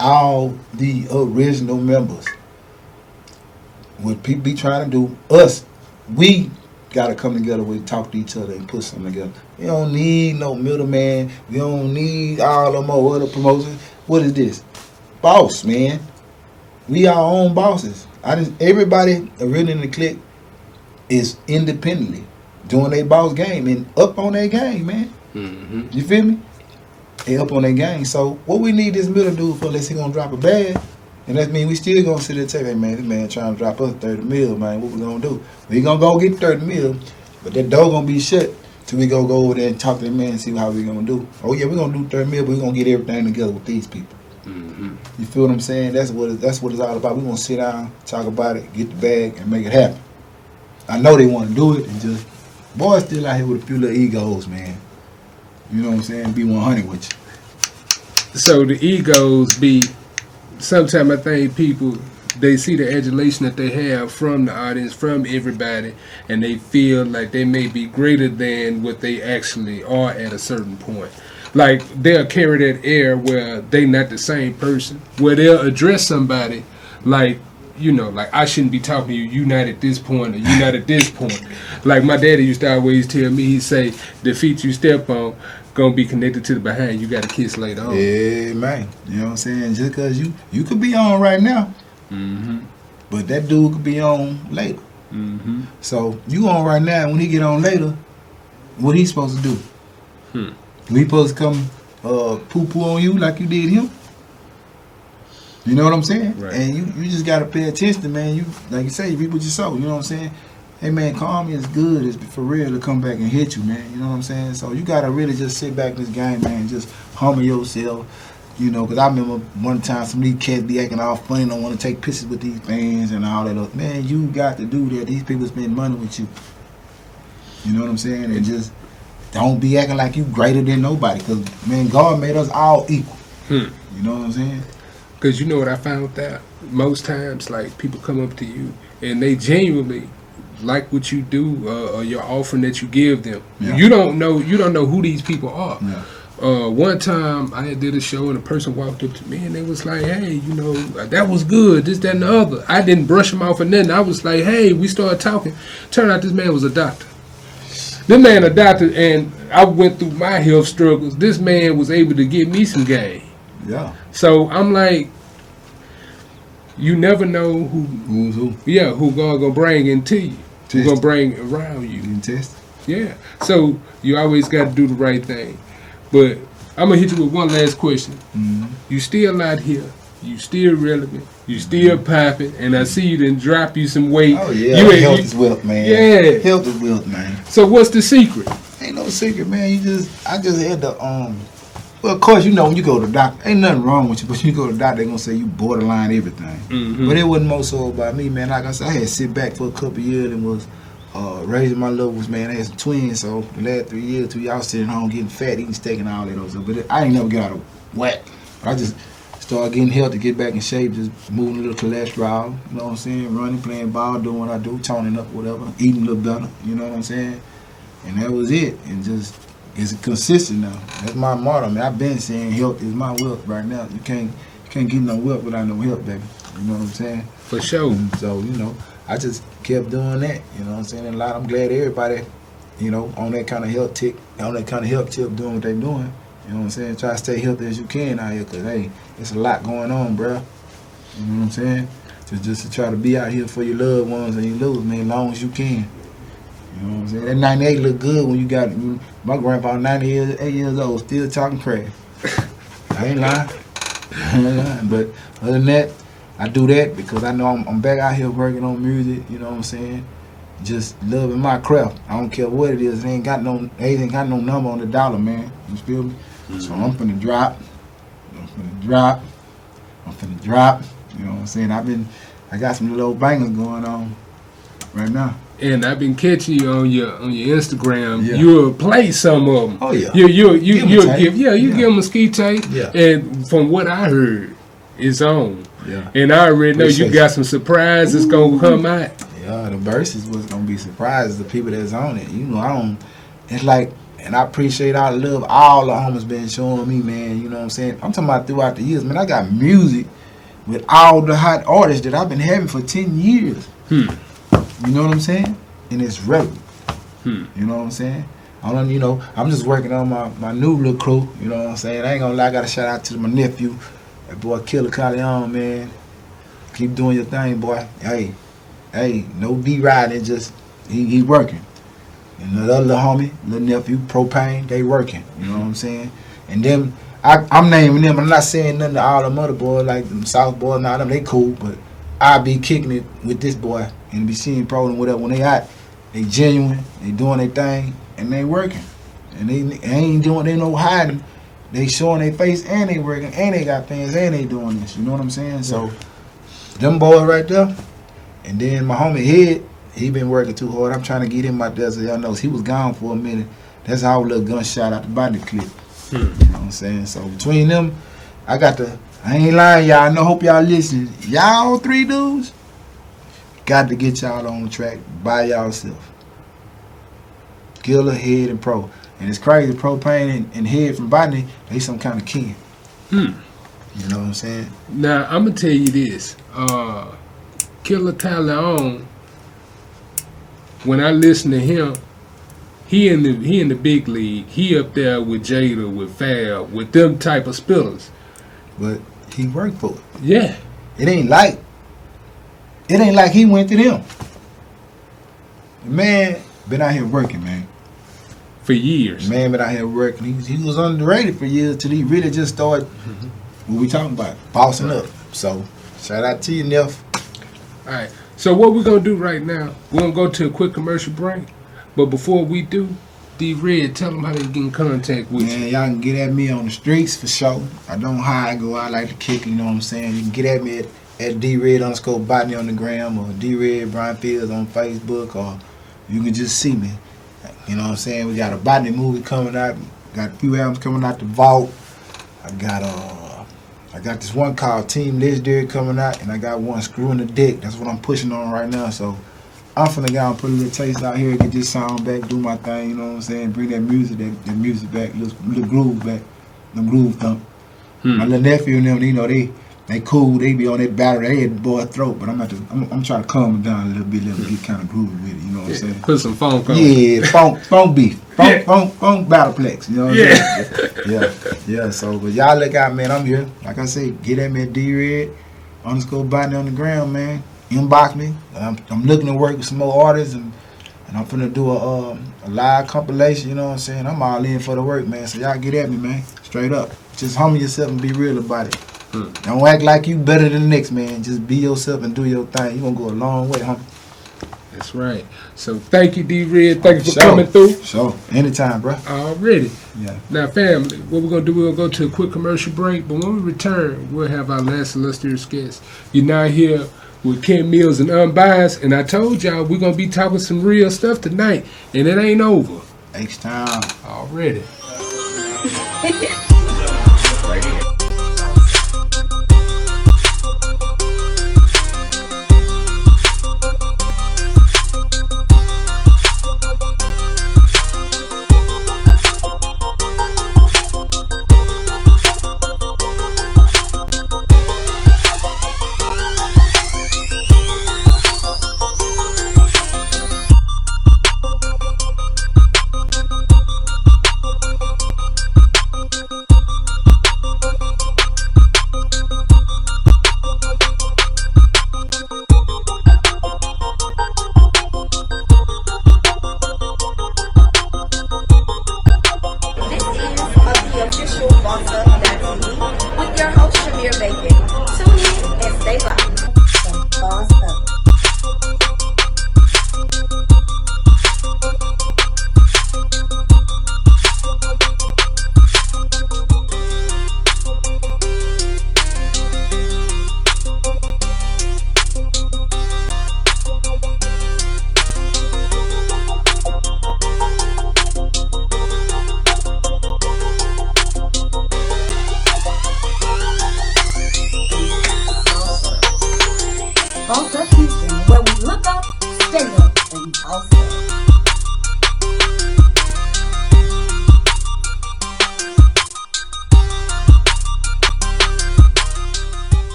all the original members. What people be trying to do, us, we got to come together We talk to each other and put something together. We don't need no middleman. We don't need all them more other promotions. What is this? Boss, man. We our own bosses. I just everybody really in the clique is independently doing their boss game and up on their game, man. hmm You feel me? They up on their game. So what we need this middle dude for unless he gonna drop a bag. And that mean we still gonna sit there and say, hey man, this man trying to drop us 30 mil, man. What we gonna do? We gonna go get 30 mil, but that door gonna be shut till we go go over there and talk to the man and see how we gonna do. Oh yeah, we gonna do 30 mil, but we gonna get everything together with these people. hmm You feel what I'm saying? That's what it, that's what it's all about. We gonna sit down, talk about it, get the bag, and make it happen. I know they want to do it, and just boys still out here with a few little egos, man. You know what I'm saying? Be 100 with you. So the egos be. Sometimes I think people they see the adulation that they have from the audience, from everybody, and they feel like they may be greater than what they actually are at a certain point. Like they'll carry that air where they not the same person. Where they'll address somebody like you know, like I shouldn't be talking to you. You not at this point, or you not at this point. Like my daddy used to always tell me, he say, "The feet you step on gonna be connected to the behind. You got to kiss later on." Yeah, man. You know what I'm saying? Just cause you you could be on right now, Mm-hmm. but that dude could be on later. Mm-hmm. So you on right now, when he get on later, what he supposed to do? Hmm. We supposed to come uh, poo poo on you like you did him? You know what I'm saying? Right. And you, you just gotta pay attention, man. You like you say, you reap what you sow. You know what I'm saying? Hey man, call me as good as for real to come back and hit you, man. You know what I'm saying? So you gotta really just sit back in this game, man. and Just humble yourself. You know, because I remember one time some of these cats be acting all funny, don't want to take pictures with these fans and all that. Other. Man, you got to do that. These people spend money with you. You know what I'm saying? And just don't be acting like you greater than nobody. Because, man, God made us all equal. Hmm. You know what I'm saying? Because you know what I found that? Most times, like, people come up to you and they genuinely like what you do uh, or your offering that you give them. Yeah. You don't know you don't know who these people are. Yeah. Uh, one time I did a show and a person walked up to me and they was like, "Hey, you know that was good. This, that, and the other." I didn't brush them off or nothing. I was like, "Hey," we started talking. Turned out this man was a doctor. This man a doctor, and I went through my health struggles. This man was able to give me some game. Yeah. So I'm like, you never know who, Who's who? yeah, who God gonna bring into you, Test. gonna bring around You you. test? Yeah. So you always got to do the right thing. But I'm gonna hit you with one last question. Mm-hmm. You still out here. You still relevant. You still popping, and I see you didn't drop you some weight. Oh, yeah. You ain't- Health you- is wealth, man. Yeah. Health is wealth, man. so what's the secret? Ain't no secret, man. You just, I just had the, um, well, of course, you know, when you go to the doctor, ain't nothing wrong with you, but you go to the doctor, they gonna say you borderline everything. Mhm. But it wasn't more so about me, man. Like I said, I had to sit back for a couple years and was uh, raising my levels, man. I had some twins, so the last three years, two y'all sitting home getting fat, eating steak and all that other stuff. But it, I ain't never got out of whack. I just started getting healthy, get back in shape, just moving a little cholesterol, you know what I'm saying? Running, playing ball, doing what I do, toning up, whatever, eating a little better, you know what I'm saying? And that was it. And just it's consistent now. That's my motto, man. I've been saying health is my wealth right now. You can't you can't get no wealth without no health, baby. You know what I'm saying? For sure. And so, you know, I just kept doing that. You know what I'm saying? And a lot I'm glad everybody, you know, on that kind of health tick, on that kind of health tip doing what they doing. You know what I'm saying? Try to stay healthy as you can out here, cause hey, it's a lot going on, bruh. You know what I'm saying? To just to try to be out here for your loved ones and your little man, as long as you can. You know what I'm saying? That 98 look good when you got you, my grandpa 90 years, old, still talking crazy. I ain't lying. I ain't lying. But other than that, I do that because I know I'm, I'm back out here working on music. You know what I'm saying? just loving my craft. I don't care what it is. It ain't got no, it ain't got no number on the dollar, man. You feel me? So mm-hmm. I'm finna drop. I'm finna drop. I'm finna drop. You know what I'm saying? I've been, I got some little bangers going on right now. And I've been catching you on your on your Instagram. Yeah. You'll play some of them. Oh yeah. You you you Give you give yeah you Yeah. give them a ski tape. Yeah. And from what I heard, it's on. Yeah. And I already know you got some surprises gonna come out. Yeah, the verses was gonna be surprises. the people that's on it. You know, I don't. It's like, and I appreciate I love all the homies been showing me, man. You know what I'm saying? I'm talking about throughout the years, man. I got music with all the hot artists that I've been having for ten years. Hmm. You know what I'm saying? And it's relevant. Hmm. You know what I'm saying? I don't, you know, I'm just working on my, my new little crew. You know what I'm saying? I ain't gonna lie, I got to shout out to my nephew, that boy Killa Kyleon, man. Keep doing your thing, boy. Hey, hey, no D riding, just he, he working. And the other little homie, little nephew, Propain, they working. You know what I'm saying? And them, I, I'm naming them. I'm not saying nothing to all them other boys like them South boys. Now them they cool, but I be kicking it with this boy and be seeing pro and whatever. When they out, they genuine, they doing their thing, and they working. And they, they ain't doing they no hiding. They showing their face and they working and they got fans and they doing this. You know what I'm saying? So them boys right there. And then my homie Head, he been working too hard. I'm trying to get him out there so y'all knows he was gone for a minute. That's our little gunshot out the body clip. Hmm. You know what I'm saying? So between them, I got the I ain't lying, y'all. I know hope y'all listening. Y'all three dudes got to get y'all on the track by yourself. Killer, Head, and Pro. And it's crazy, Propain and, and Head from Botany, they some kind of kin. Hmm. You know what I'm saying? Now I'm gonna tell you this. Uh Killer Tyler on when I listen to him, he in the he in the big league. He up there with Jada, with Fab, with them type of spillers. But he worked for it. Yeah. It ain't like it ain't like he went to them. The man been out here working, man. For years. The man been out here working. He, he was underrated for years till he really just started mm-hmm. what we talking about, bossing up. So shout out to you, Neff. Alright. So what we're gonna do right now, we're gonna go to a quick commercial break. But before we do, D Red, tell them how they get in contact with you. Man, y'all can get at me on the streets for sure. I don't hide, go out like to kick, you know what I'm saying? You can get at me at, at D-Red underscore Botany on the gram or D-Red Brian Fields on Facebook or you can just see me. You know what I'm saying? We got a Botany movie coming out. Got a few albums coming out the vault. I got uh I got this one called Team Legendary coming out and I got one Screwing the Dick. That's what I'm pushing on right now. So I'm finna go and put a little taste out here, get this sound back, do my thing, you know what I'm saying? Bring that music, that, that music back, little, little groove back, the groove thump. Hmm. My little nephew and them, you know, they they cool, they be on that battery, they the boy throat, but I'm at to, I'm, I'm trying to calm them down a little bit, let them get kind of groovy with it, you know what I'm saying? Put some funk on. Yeah, funk, funk beef, funk, Yeah. funk, funk battleplex. You know what Yeah. I'm saying? Yeah, yeah. So, but y'all look out, man. I'm here. Like I say, get at me at D Red underscore Botany on the ground, man. Inbox me. I'm, I'm looking to work with some more artists, and and I'm finna do a um, a live compilation. You know what I'm saying? I'm all in for the work, man. So y'all get at me, man. Straight up. Just humble yourself and be real about it. Hmm. Don't act like you better than the next man. Just be yourself and do your thing. You gonna go a long way, homie. That's right. So thank you, D Red. Thank you for Sure. coming through. So anytime, bro. Already. Yeah. Now, family, what we're gonna do? We're gonna go to a quick commercial break, but when we return, we'll have our last illustrious guest. You're now here with Ken Mills and Unbiased, and I told y'all we're gonna be talking some real stuff tonight, and it ain't over H time already.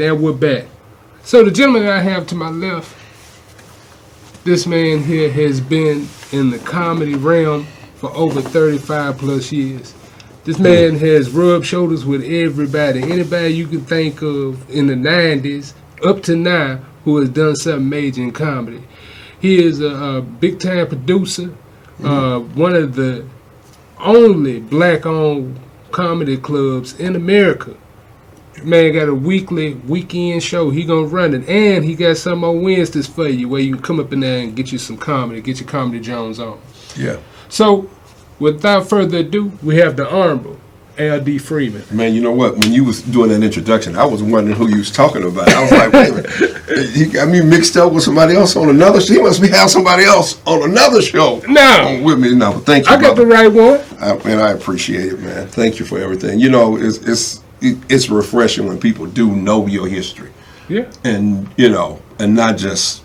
right, and we're back. So the gentleman I have to my left, this man here has been in the comedy realm for over 35 plus years. This man has rubbed shoulders with everybody, anybody you can think of in the 90s up to now who has done something major in comedy. He is a, a big time producer, uh, one of the only black owned comedy clubs in America. Man got a weekly weekend show. He gonna run it, and he got some on Wednesdays for you, where you can come up in there and get you some comedy, get your comedy Jones on. Yeah. So, without further ado, we have the honorable L.D. Freeman. Man, you know what? When you was doing that introduction, I was wondering who you was talking about. I was like, wait a minute. He got me mixed up with somebody else on another show. He must be have somebody else on another show. No. with me. No, thank you, I got the right one. I, man, I appreciate it, man. Thank you for everything. You know, it's it's it's refreshing when people do know your history, Yeah. and you know, and not just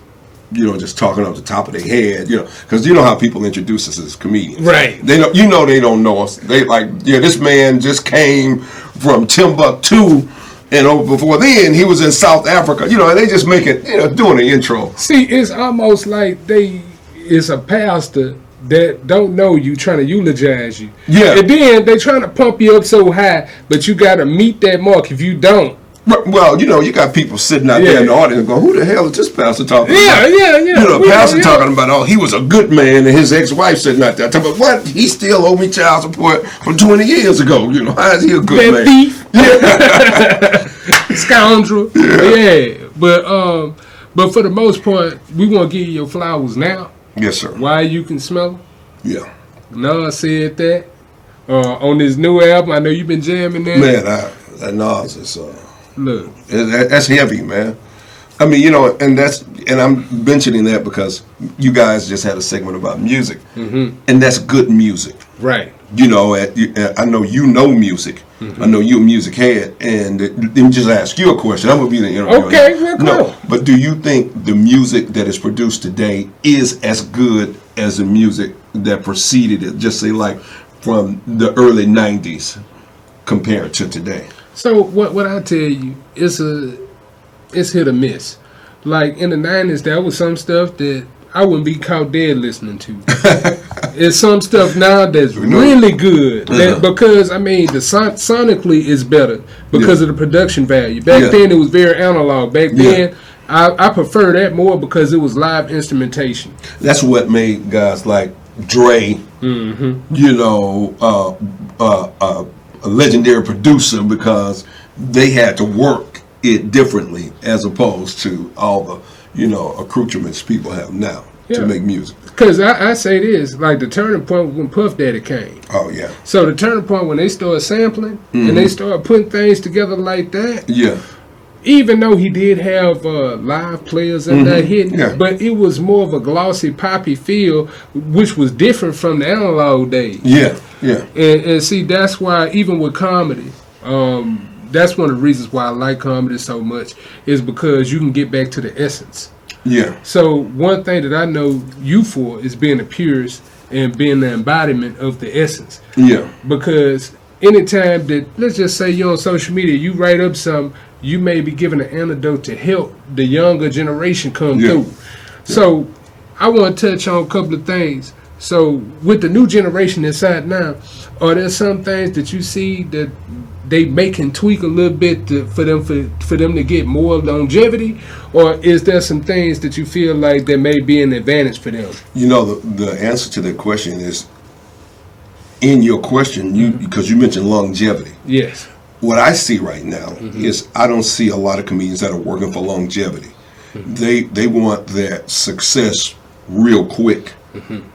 you know just talking off the top of their head. You know, because you know how people introduce us as comedians, Right. They know you know they don't know us. They like yeah, this man just came from Timbuktu. And over before then, he was in South Africa. You know, and they just make it, you know, doing the intro. See, it's almost like they it's a pastor that don't know you trying to eulogize you. Yeah. And then they trying to pump you up so high, but you got to meet that mark. If you don't, Well, you know, you got people sitting out there in the audience going, "Who the hell is this pastor talking Yeah, about?" yeah, yeah. yeah. You know, pastor yeah. talking about, "Oh, he was a good man," and his ex-wife sitting out there talking about, "What? He still owe me child support from 20 years ago." You know, how is he a good that man? thief, scoundrel. Yeah. but um, but for the most part, we want to give you your flowers now. Yes, sir. Why you can smell 'em. Yeah, Nas said that uh, on this new album. I know you've been jamming that. man, I, that Nas is uh, Look, it- that's heavy, man. I mean, you know, and that's and I'm mentioning that because you guys just had a segment about music, Mm-hmm. and that's good music. right. you know, I know you know music. Mm-hmm. I know you're a music head, and let me just ask you a question. I'm gonna be the interviewer. Okay, well, no, but do you think the music that is produced today is as good as the music that preceded it? Just say like from the early '90s compared to today. So what what I tell you, it's a it's hit or miss. Like in the nineties, there was some stuff that I wouldn't be caught dead listening to. it's some stuff now that's really good. That, because I mean, the son- sonically is better because Yeah. of the production value. Back Yeah. then, it was very analog. Back Yeah. then, I, I prefer that more because it was live instrumentation. That's what made guys like Dre, Mm-hmm. you know, uh, uh, uh, a legendary producer because they had to work it differently as opposed to all the, you know, accoutrements people have now Yeah. to make music. Because I, I say this, like the turning point when Puff Daddy came. Oh yeah, So the turning point when they started sampling and Mm-hmm. they started putting things together like that, yeah, even though he did have uh, live players in there hitting, Mm-hmm. Yeah. but it was more of a glossy poppy feel, which was different from the analog days. yeah, yeah, And, and see, that's why even with comedy, um, that's one of the reasons why I like comedy so much is because you can get back to the essence. yeah, So one thing that I know you for is being a purist and being the embodiment of the essence. Yeah, because anytime that let's just say you're on social media you write up something you may be giving an antidote to help the younger generation come Yeah. through. So i want to touch on a couple of things. So with the new generation inside now are there some things that you see that they make and tweak a little bit to, for them for, for them to get more longevity or is there some things that you feel like that may be an advantage for them You know, the, the answer to that question is in your question, you mm-hmm. because you mentioned longevity. yes What I see right now mm-hmm. is I don't see a lot of comedians that are working for longevity. Mm-hmm. They they want that success real quick.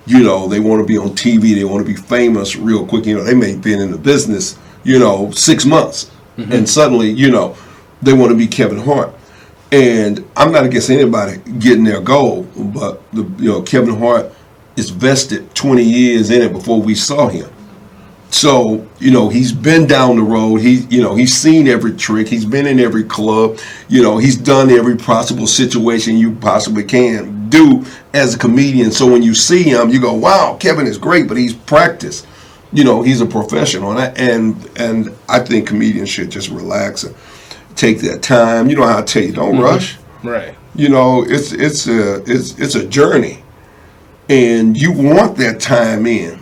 You know, they want to be on TV. They want to be famous real quick. You know, they may have been in the business, you know, six months, mm-hmm. and suddenly, you know, they want to be Kevin Hart. And I'm not against anybody getting their goal, but the, you know, Kevin Hart is vested 20 years in it before we saw him. So, you know, he's been down the road. He, you know, he's seen every trick. He's been in every club. You know, he's done every possible situation you possibly can do as a comedian. So when you see him, you go, "Wow, Kevin is great," but he's practiced. You know, he's a professional, and I, and and I think comedians should just relax. And take their time. You know how I tell you, don't mm-hmm. rush. Right. You know, it's it's a it's it's a journey, and you want that time in,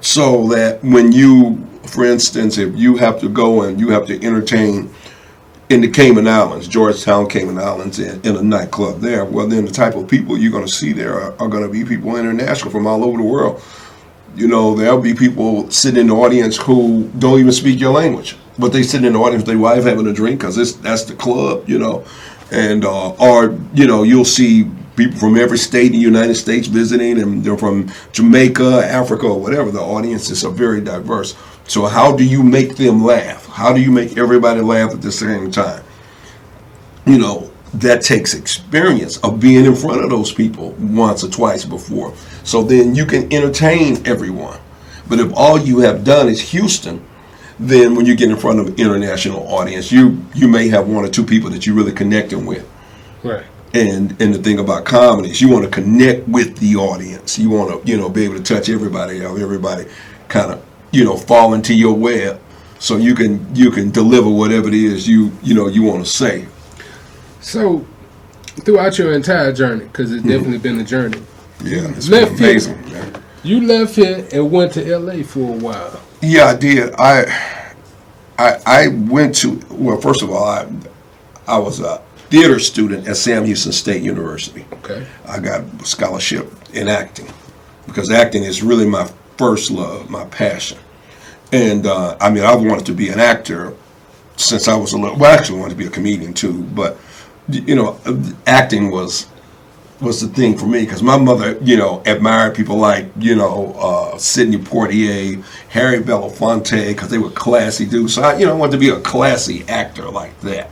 so that when you, for instance, if you have to go and you have to entertain in the Cayman Islands, Georgetown, Cayman Islands, in, in a nightclub there, well, then the type of people you're going to see there are, are going to be people international from all over the world. You know, there'll be people sitting in the audience who don't even speak your language, but they sit in the audience with their wife having a drink because that's the club, you know. And, uh, or, you know, you'll see people from every state in the United States visiting, and they're from Jamaica, Africa, or whatever. The audiences are very diverse. So, how do you make them laugh? How do you make everybody laugh at the same time? You know, that takes experience of being in front of those people once or twice before. So then you can entertain everyone. But if all you have done is Houston, then when you get in front of an international audience, you you may have one or two people that you're really connecting with. Right. And and the thing about comedy is you want to connect with the audience. You want to you know be able to touch everybody, have everybody kind of you know fall into your web, so you can you can deliver whatever it is you you know you want to say. So, throughout your entire journey, because it's definitely been a journey, Yeah, it's Left been amazing. Man. you left here and went to LA for a while. Yeah, I did. I I I went to well, first of all, I I was a theater student at Sam Houston State University. Okay. I got a scholarship in acting because acting is really my first love, my passion. And uh, I mean, I've wanted to be an actor since I was a little. Well, I actually wanted to be a comedian too, but you know, acting was was the thing for me because my mother, you know, admired people like you know uh, Sidney Poitier, Harry Belafonte because they were classy dudes. So I, you know, I wanted to be a classy actor like that.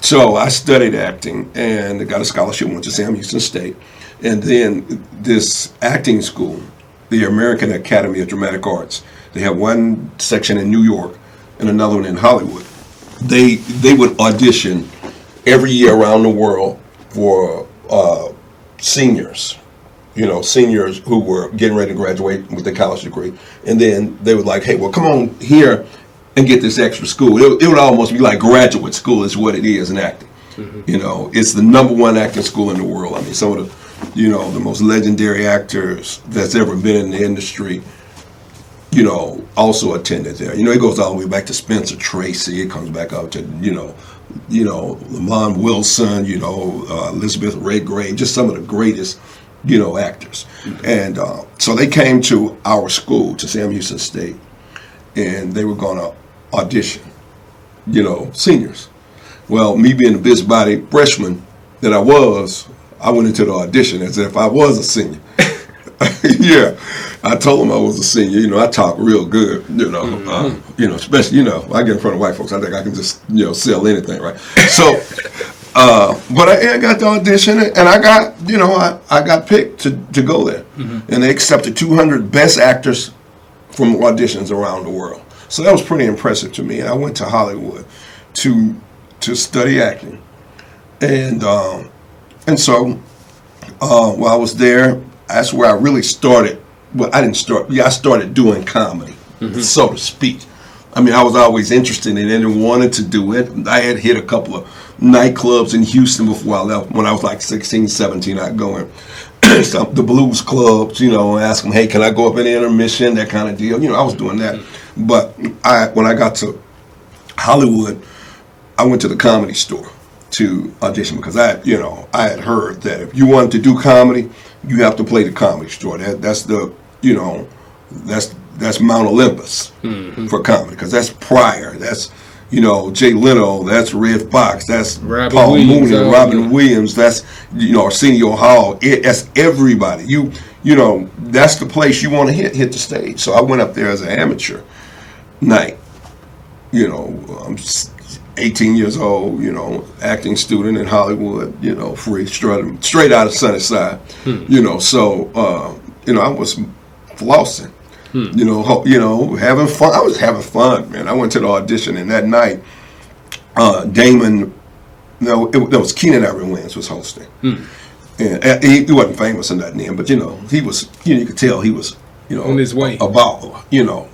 So I studied acting and got a scholarship, went to Sam Houston State. And then this acting school, the American Academy of Dramatic Arts, they have one section in New York and another one in Hollywood. They they would audition every year around the world for uh, seniors, you know, seniors who were getting ready to graduate with their college degree. And then they were like, hey, well, come on here and get this extra school. It, would- it would almost be like graduate school is what it is in acting. You know, it's the number one acting school in the world. I mean, some of the, you know, the most legendary actors that's ever been in the industry, you know, also attended there. You know, it goes all the way back to Spencer Tracy. It comes back up to, you know, you know, Lamont Wilson, you know, uh, Elizabeth Redgrave, just some of the greatest, you know, actors. And uh, so they came to our school, to Sam Houston State, and they were going to audition, you know, seniors. Well, me being the busybody freshman that I was, I went into the audition as if I was a senior. yeah, I told them I was a senior. You know, I talk real good. You know, uh, you know, especially you know, I get in front of white folks. I think I can just you know sell anything, right? So, uh, but I, I got the audition, and I got you know I, I got picked to, to go there, and they accepted 200 best actors from auditions around the world. So that was pretty impressive to me. And I went to Hollywood to to study acting, and um, and so uh, while I was there, that's where I really started. Well, I didn't start. Yeah, I started doing comedy, mm-hmm. so to speak. I mean, I was always interested in it and wanted to do it. I had hit a couple of nightclubs in Houston before I left. When I was like 16, 17, I'd go in some, the blues clubs, you know, and ask them, hey, can I go up in the intermission, that kind of deal. You know, I was doing that. But I, when I got to Hollywood, I went to the comedy store to audition because I, you know, I had heard that if you wanted to do comedy, you have to play the comedy store. That that's the, you know, that's that's Mount Olympus for comedy because that's Pryor, that's you know Jay Leno, that's Redd Foxx, that's Robin Paul Williams, Mooney, uh, Robin Williams, that's you know Arsenio Hall. It, that's everybody. You you know that's the place you want to hit hit the stage. So I went up there as an amateur night. You know, I'm s- 18 years old. You know, acting student in Hollywood. You know, free straight straight out of Sunnyside. You know, so uh, you know I was flossing. You know, ho- you know, having fun. I was having fun, man. I went to the audition, and that night, uh, Damon, no, it, it was Keenen Ivory Wayans was hosting, and uh, he, he wasn't famous in that then, but you know, he was. You know, you could tell he was, you know, On his way. a baller, you know,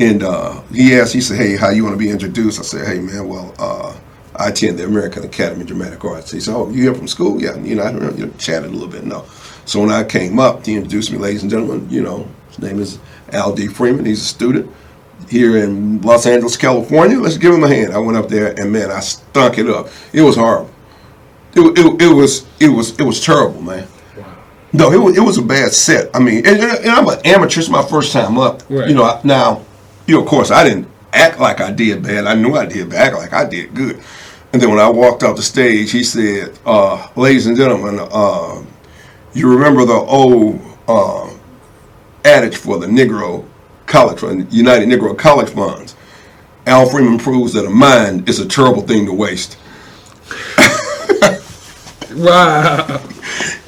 And uh, he asked, he said, "Hey, how you want to be introduced?" I said, "Hey, man, well, uh, I attend the American Academy of Dramatic Arts." He said, "Oh, you here from school?" Yeah, you know, I don't know, you know, chatted a little bit. No, so when I came up, he introduced me, ladies and gentlemen. You know, his name is Al D. Freeman. He's a student here in Los Angeles, California. Let's give him a hand. I went up there, and man, I stunk it up. It was horrible. It, it, it was it was it was terrible, man. No, it was, it was a bad set. I mean, and, and I'm an amateur. It's my first time up. Right. You know, I- now, you know, of course, I didn't act like I did bad. I knew I did, act like I did good. And then when I walked off the stage, he said, uh, "Ladies and gentlemen, uh, you remember the old uh, adage for the Negro College Fund, United Negro College Funds? Al Freeman proves that a mind is a terrible thing to waste." Wow.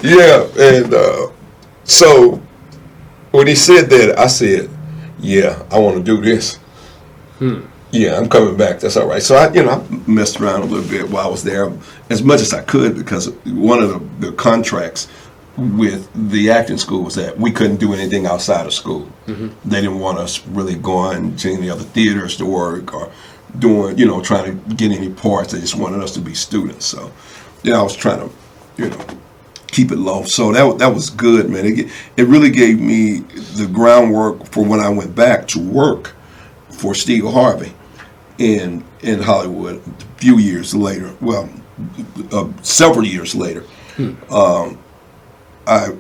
Yeah, and uh, so when he said that, I said, "Yeah, I want to do this. Hmm. Yeah, I'm coming back. That's all right." So I, you know, I messed around a little bit while I was there, as much as I could, because one of the, the contracts with the acting school was that we couldn't do anything outside of school. Mm-hmm. They didn't want us really going to any other theaters to work or doing, you know, trying to get any parts. They just wanted us to be students. So, yeah, I was trying to, you know, keep it low. So that that was good, man. It, it really gave me the groundwork for when I went back to work for Steve Harvey in in Hollywood a few years later. Well, uh, several years later, um, I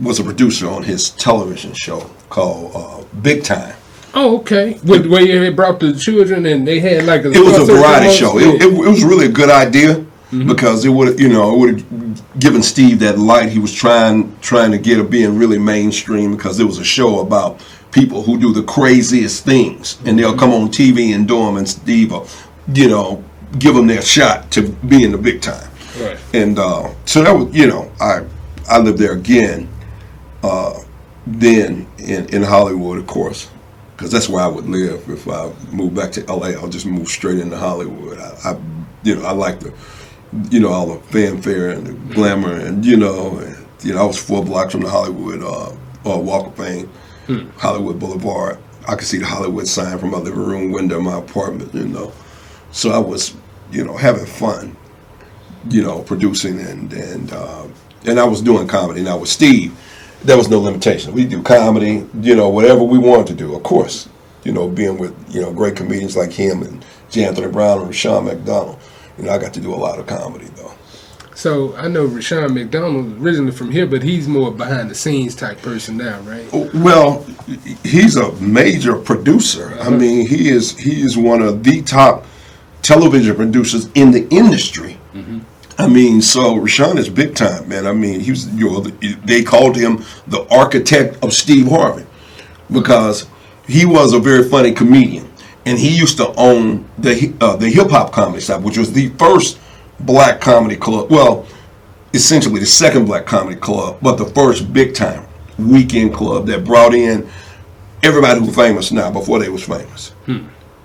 was a producer on his television show called uh, Big Time. Oh, okay. Where, where you brought the children and they had like a It was a variety show. It, it, it was really a good idea because it would, you know, it would have given Steve that light he was trying trying to get of being really mainstream because it was a show about people who do the craziest things and they'll come on TV and do them and Steve will, you know, give them their shot to be in the big time. Right. And uh, so that was, you know, I I lived there again. Uh, then in in Hollywood, of course, because that's where I would live if I moved back to LA. I'll just move straight into Hollywood. I, I you know, I like the, you know, all the fanfare and the glamour, and you know, and, you know, I was four blocks from the Hollywood uh, uh, Walk of Fame, Hollywood Boulevard. I could see the Hollywood sign from my living room window of my apartment. You know, so I was, you know, having fun you know, producing and and uh, and I was doing comedy. Now with Steve, there was no limitation. We do comedy, you know, whatever we wanted to do. Of course, you know, being with you know great comedians like him and J. Anthony Brown and Sean McDonald, you know, I got to do a lot of comedy though. So I know Rushion McDonald originally from here, but he's more behind the scenes type person now, right? Well, he's a major producer. I uh-huh. mean, he is he is one of the top television producers in the industry. Mm-hmm. I mean, so Rushion is big time, man. I mean, he was you know they called him the architect of Steve Harvey because he was a very funny comedian, and he used to own the uh, the hip hop comedy stop, which was the first black comedy club. Well, essentially the second black comedy club, but the first big time weekend club that brought in everybody who's famous now before they was famous.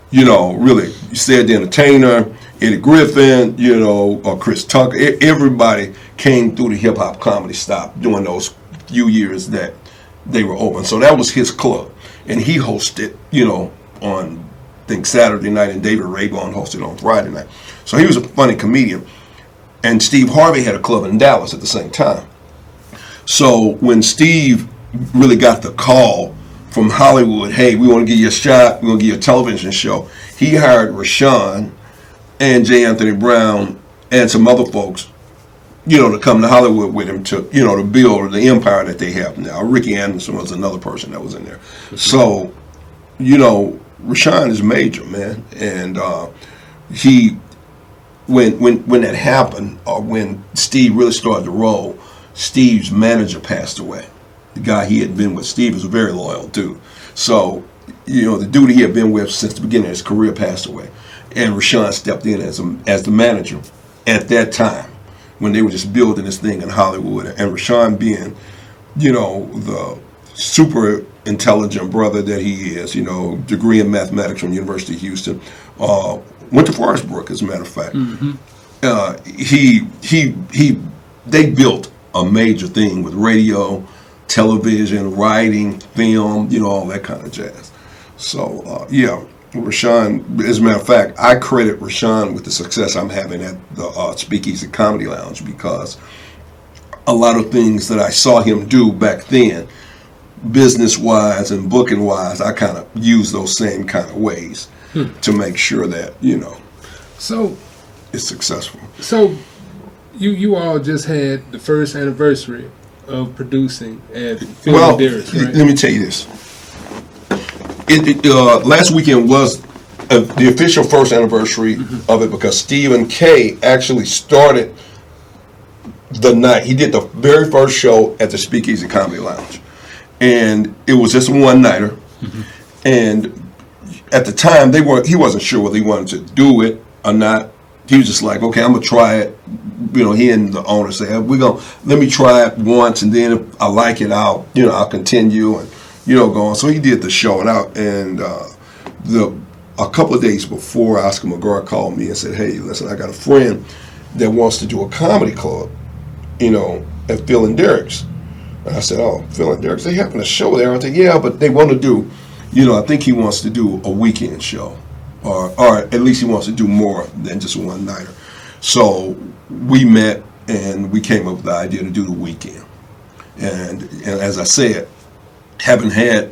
You know, really, you said the Entertainer, Eddie Griffin, you know, or Chris Tucker. Everybody came through the hip hop comedy stop during those few years that they were open. So that was his club, and he hosted, you know, on think Saturday night, and David Rayburn hosted on Friday night. So he was a funny comedian, and Steve Harvey had a club in Dallas at the same time. So when Steve really got the call from Hollywood, hey, we want to give you a shot, we're going to give you a television show, he hired Rushion and J. Anthony Brown and some other folks, you know, to come to Hollywood with him to, you know, to build the empire that they have now. Ricky Anderson was another person that was in there. So, you know, Rushion is major, man. And uh, he when when when that happened, or when Steve really started to roll, Steve's manager passed away. The guy he had been with, Steve was a very loyal dude. So, you know, the dude he had been with since the beginning of his career passed away, and Rushion stepped in as a, as the manager at that time when they were just building this thing in Hollywood, and Rushion being, you know, the super intelligent brother that he is, you know, degree in mathematics from University of Houston, uh, went to Forest Brook, as a matter of fact. Uh, he he he they built a major thing with radio, television, writing, film, you know, all that kind of jazz. So uh, yeah, Rushion. As a matter of fact, I credit Rushion with the success I'm having at the uh, Speakeasy Comedy Lounge because a lot of things that I saw him do back then, business wise and booking wise, I kind of use those same kind of ways to make sure that you know So, it's successful. so you you all just had the first anniversary of producing at Phil Well, right? let me tell you this. It, it, uh, last weekend was uh, the official first anniversary of it because Stephen K. actually started the night. He did the very first show at the Speakeasy Comedy Lounge, and it was just a one nighter. And at the time, they were he wasn't sure whether he wanted to do it or not. He was just like, okay, I'm gonna try it. You know, he and the owner said, we're gonna let me try it once, and then if I like it, I'll you know I'll continue and you know go on. So he did the show, and out and uh, the a couple of days before, Oscar McGraw called me and said, hey, listen, I got a friend that wants to do a comedy club, you know, at Phil and Derek's. And I said, oh, Phil and Derek's, they having a show there. I said, yeah, but they want to do, you know, I think he wants to do a weekend show, or or at least he wants to do more than just one nighter. So we met and we came up with the idea to do the weekend. And and as I said, having had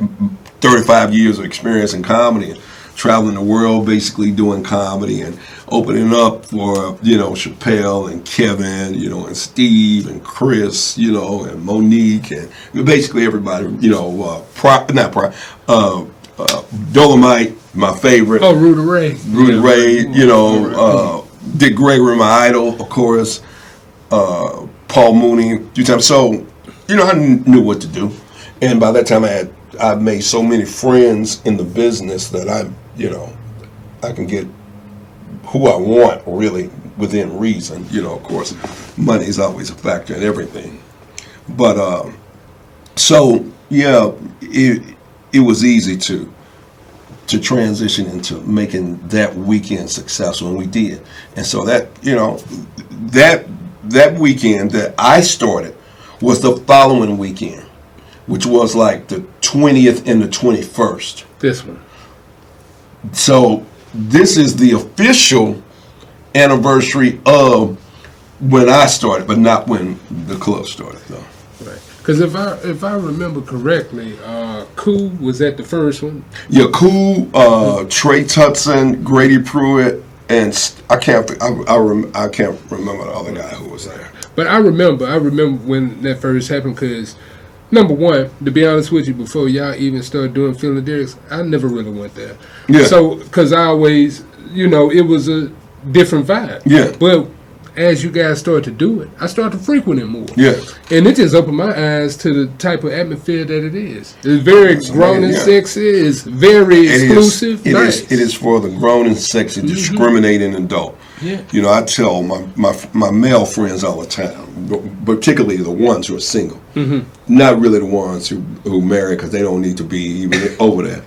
35 years of experience in comedy traveling the world basically doing comedy and opening up for you know Chappelle and Kevin you know and Steve and Chris you know and Mo'Nique and basically everybody you know uh, pro, not pro, uh, uh, Dolomite my favorite oh, Rudy Ray. Rudy Yeah. Ray, you know, uh, Dick Gregory, my idol, of course, uh, Paul Mooney. You tell me, so, you know, I knew what to do, and by that time, I had I made so many friends in the business that I, you know, I can get who I want really within reason. You know, of course, money is always a factor in everything, but um, so yeah, it it was easy to to transition into making that weekend successful, and we did. And so that you know that that weekend that I started was the following weekend, which was like the twentieth and the twenty first. This one. So this is the official anniversary of when I started, but not when the club started, though. Right. Because if I if I remember correctly, uh, Cool was at the first one. Yeah, cool. Uh, Trey Tutson, Grady Pruitt, and St- I can't. I, I, rem, I can't remember the other guy who was there. But I remember, I remember when that first happened because, number one, to be honest with you, before y'all even started doing Phil and I never really went there. Yeah. So, because I always, you know, it was a different vibe. Yeah. But as you guys started to do it, I started to frequent it more. Yeah, And it just opened my eyes to the type of atmosphere that it is. It's very grown and yeah. sexy. It's very it is. exclusive. It nice. is. It is for the grown and sexy, mm-hmm. discriminating adult. Yeah. You know, I tell my, my my male friends all the time, particularly the ones who are single, Mm-hmm. not really the ones who who marry because they don't need to be even over there.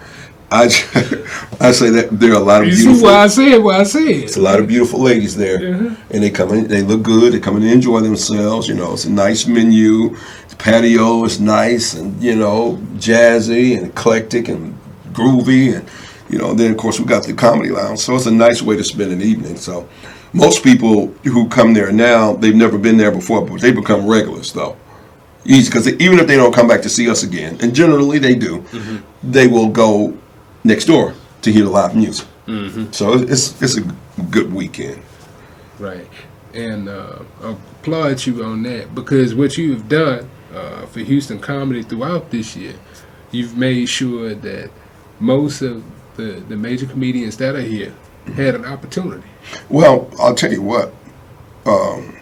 I I say that there are a lot of You see beautiful. why I said what I said. It's a lot of beautiful ladies there, and they come in. They look good. They come in and enjoy themselves. You know, it's a nice menu. The patio is nice and you know jazzy and eclectic and groovy, and you know. Then of course we got the comedy lounge, so it's a nice way to spend an evening. So most people who come there now, they've never been there before, but they become regulars though. Easy because even if they don't come back to see us again, and generally they do, they will go next door to hear the live music. So it's it's a good weekend. Right. And uh, I applaud you on that because what you've done uh, for Houston comedy throughout this year, you've made sure that most of the, the major comedians that are here had an opportunity. Well, I'll tell you what. Um,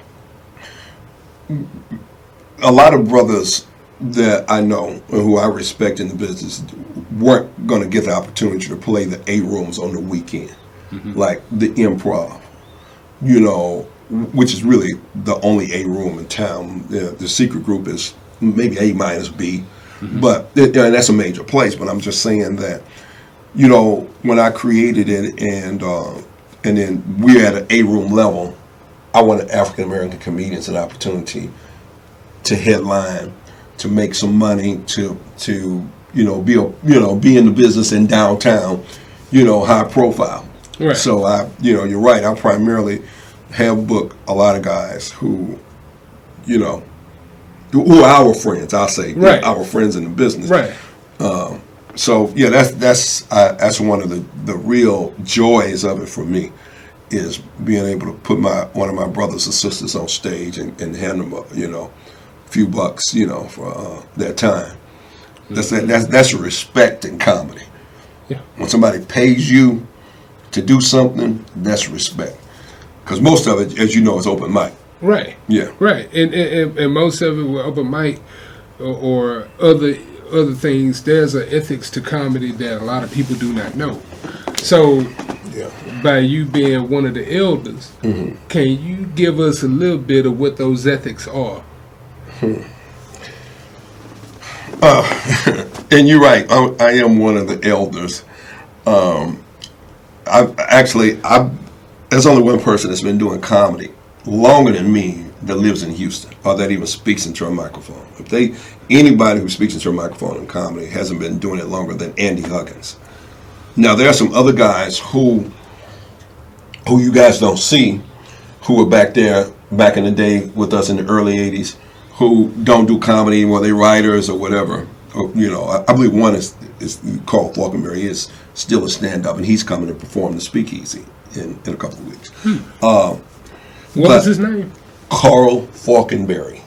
a lot of brothers that I know and who I respect in the business weren't going to get the opportunity to play the A rooms on the weekend, like the improv. You know, which is really the only A room in town. The, the secret group is maybe A minus B, but and that's a major place. But I'm just saying that you know, when I created it and uh, and then we're at an A room level, I wanted African American comedians an opportunity to headline, to make some money, to to you know, be a, you know, be in the business in downtown, you know, high profile. Right. So I, you know, you're right. I primarily have booked a lot of guys who, you know, who are our friends. I'll say, Right. our friends in the business. Right. So yeah, that's that's uh, that's one of the the real joys of it for me, is being able to put my one of my brothers and sisters on stage and, and hand them a, you know, few bucks, you know, for uh, their time. That's that, that's that's respect in comedy. Yeah. When somebody pays you to do something, that's respect. Because most of it, as you know, is open mic. Right. Yeah. Right. And and, and, most of it with open mic or, or other other things, there's an ethics to comedy that a lot of people do not know. So Yeah. by you being one of the elders, mm-hmm. can you give us a little bit of what those ethics are? Hmm. Uh, and you're right. I, I am one of the elders. Um, I actually, I there's only one person that's been doing comedy longer than me that lives in Houston or that even speaks into a microphone. If they anybody who speaks into a microphone in comedy hasn't been doing it longer than Andy Huggins. Now there are some other guys who who you guys don't see who were back there back in the day with us in the early 80s who don't do comedy anymore they writers or whatever or, you know I, I believe one is is called Falconberry he is still a stand-up and he's coming to perform the speakeasy in, in a couple of weeks hmm. uh, What But- was his name? Carl Falkenberry.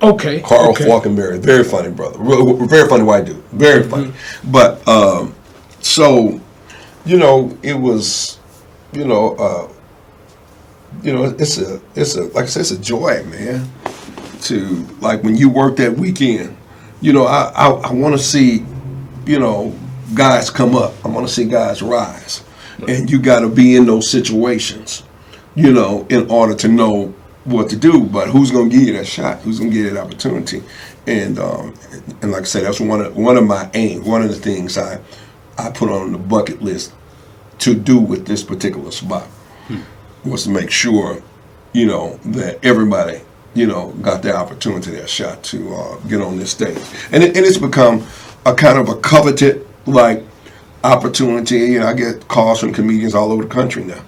Okay. Carl okay. Falconberry, very funny brother, very funny white dude, very funny. But um, so, you know, it was, you know, uh, you know, it's a, it's a, like I said, it's a joy, man. To like when you work that weekend, you know, I, I, I want to see, you know, guys come up. I want to see guys rise, and you got to be in those situations, you know, in order to know what to do. But who's going to give you that shot? Who's going to give you that opportunity? And um, and like I said, that's one of one of my aims. One of the things I I put on the bucket list to do with this particular spot was to make sure, you know, that everybody, you know, got their opportunity, their shot to uh, get on this stage. And, it, and it's become a kind of a coveted, like, opportunity. You know, I get calls from comedians all over the country now.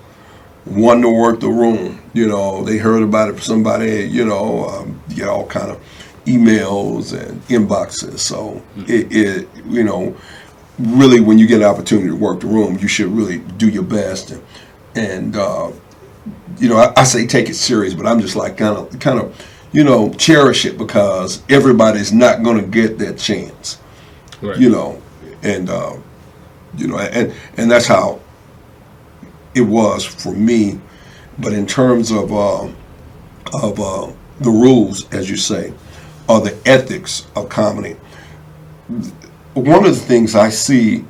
Wanting to work the room, you know, they heard about it from somebody, you know, um, get all kind of emails and inboxes. So it, it, you know, really when you get an opportunity to work the room, you should really do your best and, and uh, you know, I, I say take it serious, but I'm just like kind of, kind of, you know, cherish it because everybody's not going to get that chance, Right. you know, and uh, you know, and and that's how it was for me. But in terms of uh, of uh, the rules, as you say, or the ethics of comedy, one of the things I see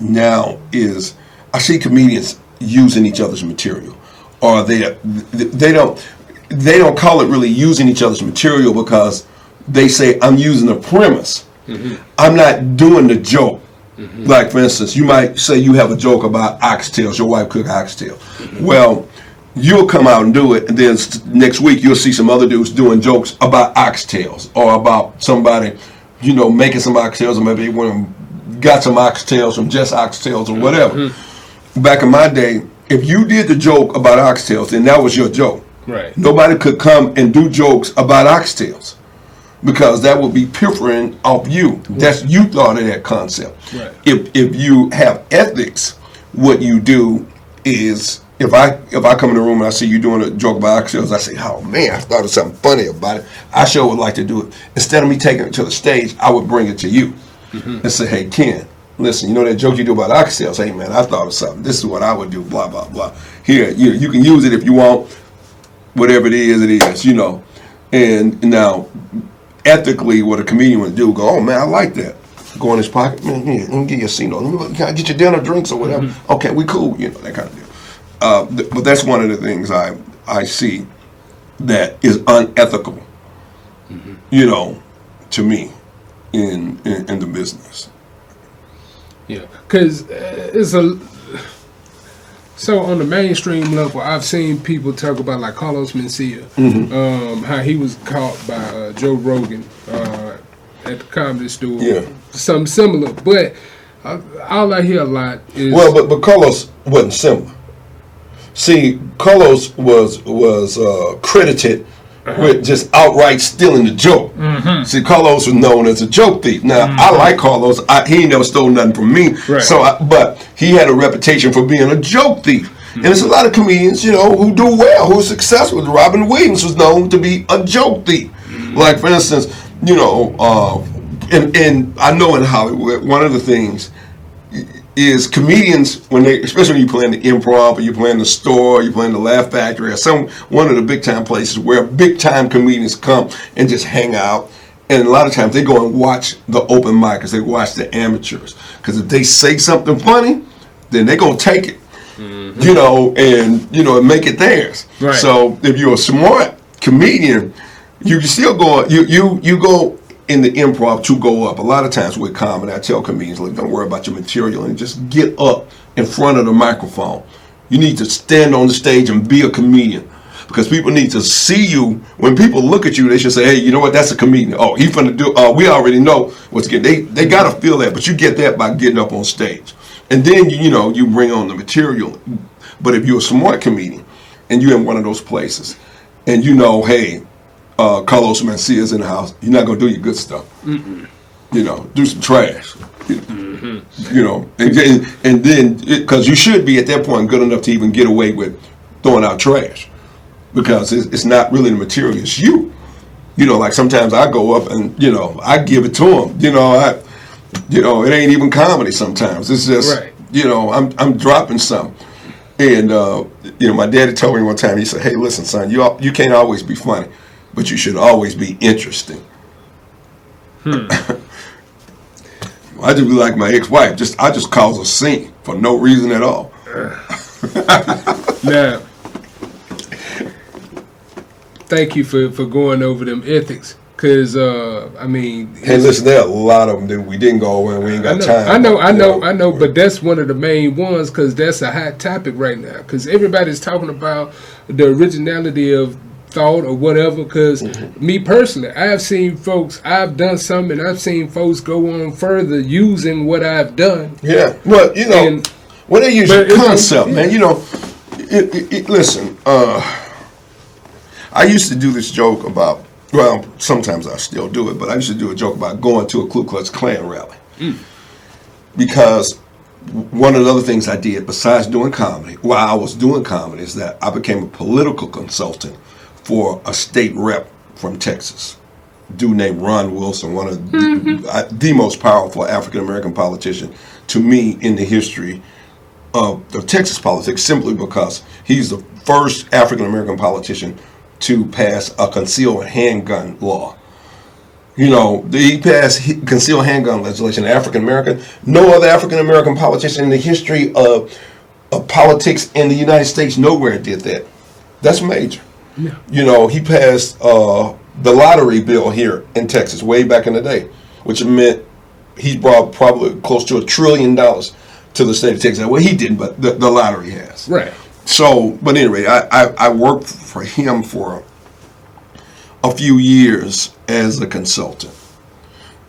now is I see comedians using each other's material, or they they don't they don't call it really using each other's material because they say I'm using a premise. I'm not doing the joke. Mm-hmm. Like for instance, you might say you have a joke about oxtails. Your wife cook oxtail. Mm-hmm. Well, you'll come out and do it, and then next week you'll see some other dudes doing jokes about oxtails or about somebody, you know, making some oxtails, or maybe one got some oxtails from just oxtails or mm-hmm. whatever. Back in my day, if you did the joke about oxtails, then that was your joke. Right. Nobody could come and do jokes about oxtails because that would be piffering off you. That's you thought of that concept. Right. If if you have ethics, what you do is if I if I come in the room and I see you doing a joke about oxtails, I say, "Oh man, I thought of something funny about it." I sure would like to do it. Instead of me taking it to the stage, I would bring it to you mm-hmm. and say, "Hey, Ken." Listen, you know that joke you do about oxtails? Hey man, I thought of something. This is what I would do. Blah blah blah. Here, you you can use it if you want whatever it is, it is, you know. And now, ethically, what a comedian would do, go, oh man, I like that. Go in his pocket, man, here, let me get you a C note. Let me can I get your dinner, drinks, or whatever. Okay, we cool, you know, that kind of deal. Uh, th- but that's one of the things I I see that is unethical, you know, to me in in, in the business. Yeah, because uh, it's a. So on the mainstream level, I've seen people talk about like Carlos Mencia, Mm-hmm. um, how he was caught by uh, Joe Rogan uh, at the comedy store, Yeah. something similar. But uh, all I hear a lot is Well, but but Carlos wasn't similar. See, Carlos was was uh, credited Uh-huh. with just outright stealing the joke. Mm-hmm. See, Carlos was known as a joke thief. Now, I mm-hmm. like Carlos. I, he ain't never stole nothing from me. Right. So, I, but he had a reputation for being a joke thief. And there's a mm-hmm. lot of comedians, you know, who do well, who are successful. Robin Williams was known to be a joke thief. Like, for instance, you know, uh, and, and I know in Hollywood, one of the things is comedians when they, especially when you play in the improv or you play in the store, you play in the Laugh Factory or some one of the big time places where big time comedians come and just hang out. And a lot of times they go and watch the open micers, they watch the amateurs, because if they say something funny, then they gonna take it, mm-hmm. you know, and you know, and make it theirs. Right. So if you're a smart comedian, you can still go. You you you go in the improv to go up. A lot of times with comedy, I tell comedians, look, don't worry about your material and just get up in front of the microphone. You need to stand on the stage and be a comedian. Because people need to see you. When people look at you, they should say, "Hey, you know what? That's a comedian." Oh, he's gonna do. Uh, we already know what's good. They they gotta feel that, but you get that by getting up on stage, and then you you know you bring on the material. But if you're a smart comedian and you're in one of those places, and you know, hey, uh, Carlos Mencia's in the house, you're not gonna do your good stuff. You know, do some trash. You, you know, and, then- and then because you should be at that point good enough to even get away with throwing out trash, because it's, it's not really the material; it's you. You know, like sometimes I go up and you know I give it to them. You know, I, you know, it ain't even comedy. Sometimes it's just Right. you know I'm I'm dropping some. And uh, you know, my daddy told me one time. He said, "Hey, listen, son, you al- you can't always be funny, but you should always be interesting." I just be like my ex-wife. Just I just cause a scene for no reason at all. Now, thank you for, for going over them ethics. Cause uh, I mean, Hey, listen, there are a lot of them that we didn't go over and we ain't I got know, time. I know, I you know, I know, but that's one of the main ones because that's a hot topic right now. Because everybody's talking about the originality of thought or whatever. Because Mm-hmm. me personally, I've seen folks, I've done something, and I've seen folks go on further using what I've done. Yeah, well, you know, And- when they use your concept, yeah. man, you know, it, it, it, listen, uh, I used to do this joke about, well, sometimes I still do it, but I used to do a joke about going to a Ku Klux Klan rally. Because one of the other things I did besides doing comedy, while I was doing comedy, is that I became a political consultant for a state rep from Texas dude named Ron Wilson, one of the, uh, the most powerful African American politician to me in the history of, of Texas politics, simply because he's the first African American politician to pass a concealed handgun law. You know, he passed concealed handgun legislation. African American, no other African American politician in the history of, of politics in the United States nowhere did that. That's major. You know, he passed uh, the lottery bill here in Texas way back in the day, which meant he brought probably close to a trillion dollars to the state of Texas. Well, he didn't, but the, the lottery has. Right. So, but anyway, I, I, I worked for him for a few years as a consultant.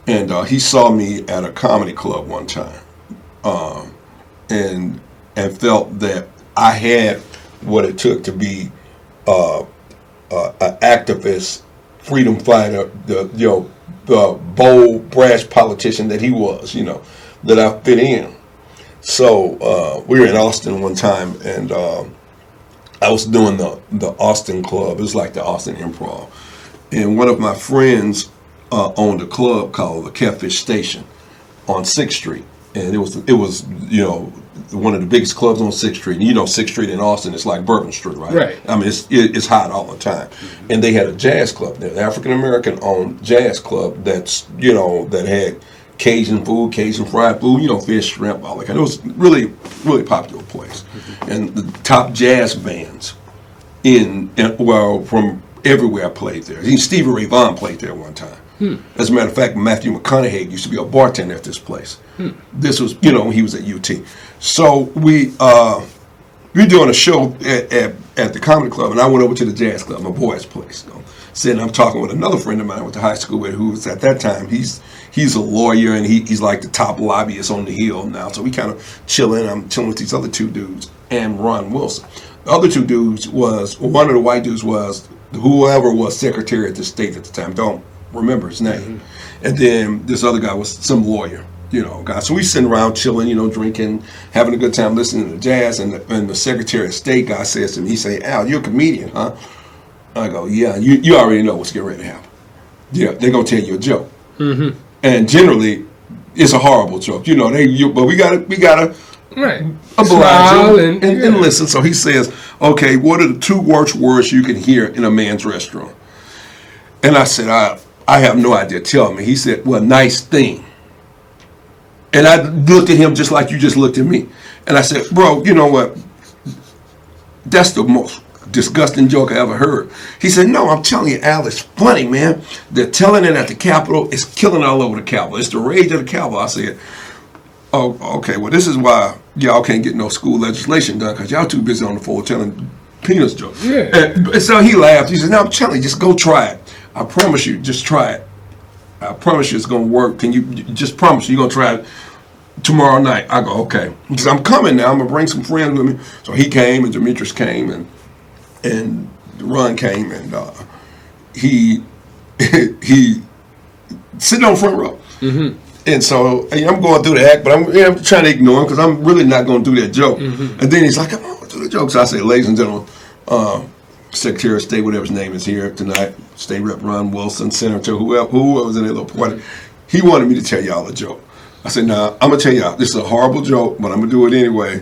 And uh, he saw me at a comedy club one time um, and, and felt that I had what it took to be uh, uh, an activist, freedom fighter, the you know, the bold, brash politician that he was, you know, that I fit in. So uh, we were in Austin one time, and um I was doing the the Austin Club. It was like the Austin Improv, and one of my friends uh, owned a club called the Catfish Station on Sixth Street, and it was it was you know one of the biggest clubs on Sixth Street. And you know Sixth Street in Austin is like Bourbon Street, right? Right. I mean it's it, it's hot all the time, mm-hmm. and they had a jazz club there, an African American owned jazz club that's you know that had Cajun food, Cajun fried food, you know fish, shrimp, all that kind. It was really really popular place, mm-hmm. and the top jazz bands in, in well from everywhere played there. Even Stevie Ray Vaughan played there one time. As a matter of fact, Matthew McConaughey used to be a bartender at this place. This was, you know, he was at UT. So we uh, we were doing a show at, at, at the comedy club, and I went over to the jazz club, my boy's place. You know, sitting, I'm talking with another friend of mine I went to high school with, who was at that time he's he's a lawyer and he, he's like the top lobbyist on the hill now. So we kind of chilling. I'm chilling with these other two dudes and Ron Wilson. The other two dudes was one of the white dudes was whoever was Secretary of the State at the time. Don't remember his name. And then this other guy was some lawyer, you know, guy. So we sitting around chilling, you know, drinking, having a good time listening to jazz. And the, and the Secretary of State guy says to me, he say, Al, you're a comedian, huh? I go, yeah, you, you already know what's getting ready to happen. Yeah, they're gonna tell you a joke, mm-hmm. and generally, it's a horrible joke. You know, they. You, but we gotta, we gotta Right. oblige and, and, yeah. listen. So he says, okay, what are the two worst words you can hear in a man's restaurant? And I said, I, I have no idea. Tell me. He said, well, nice thing. And I looked at him just like you just looked at me. And I said, bro, you know what? That's the most disgusting joke I ever heard. He said, no, I'm telling you, Al, it's funny, man. They're telling it at the Capitol. It's killing all over the Capitol. It's the rage of the Capitol. I said, oh, okay, well, this is why y'all can't get no school legislation done because y'all too busy on the floor telling penis jokes. Yeah. And so he laughed. He said, no, I'm telling you, just go try it. I promise you, just try it. I promise you it's going to work. Can you just promise you, you're going to try it tomorrow night? I go, okay. Said, I'm coming now. I'm going to bring some friends with me. So he came and Demetrius came and and Ron came and uh, he he sitting on the front row. And so and I'm going through the act, but I'm, yeah, I'm trying to ignore him because I'm really not going to do that joke. And then he's like, "Come on, do the joke." So I say, "Ladies and gentlemen, uh, Secretary of State, whatever his name is here tonight, State Rep Ron Wilson, Senator, whoever, whoever was in that little party, he wanted me to tell y'all a joke." I said, "Nah, I'm gonna tell y'all this is a horrible joke, but I'm gonna do it anyway."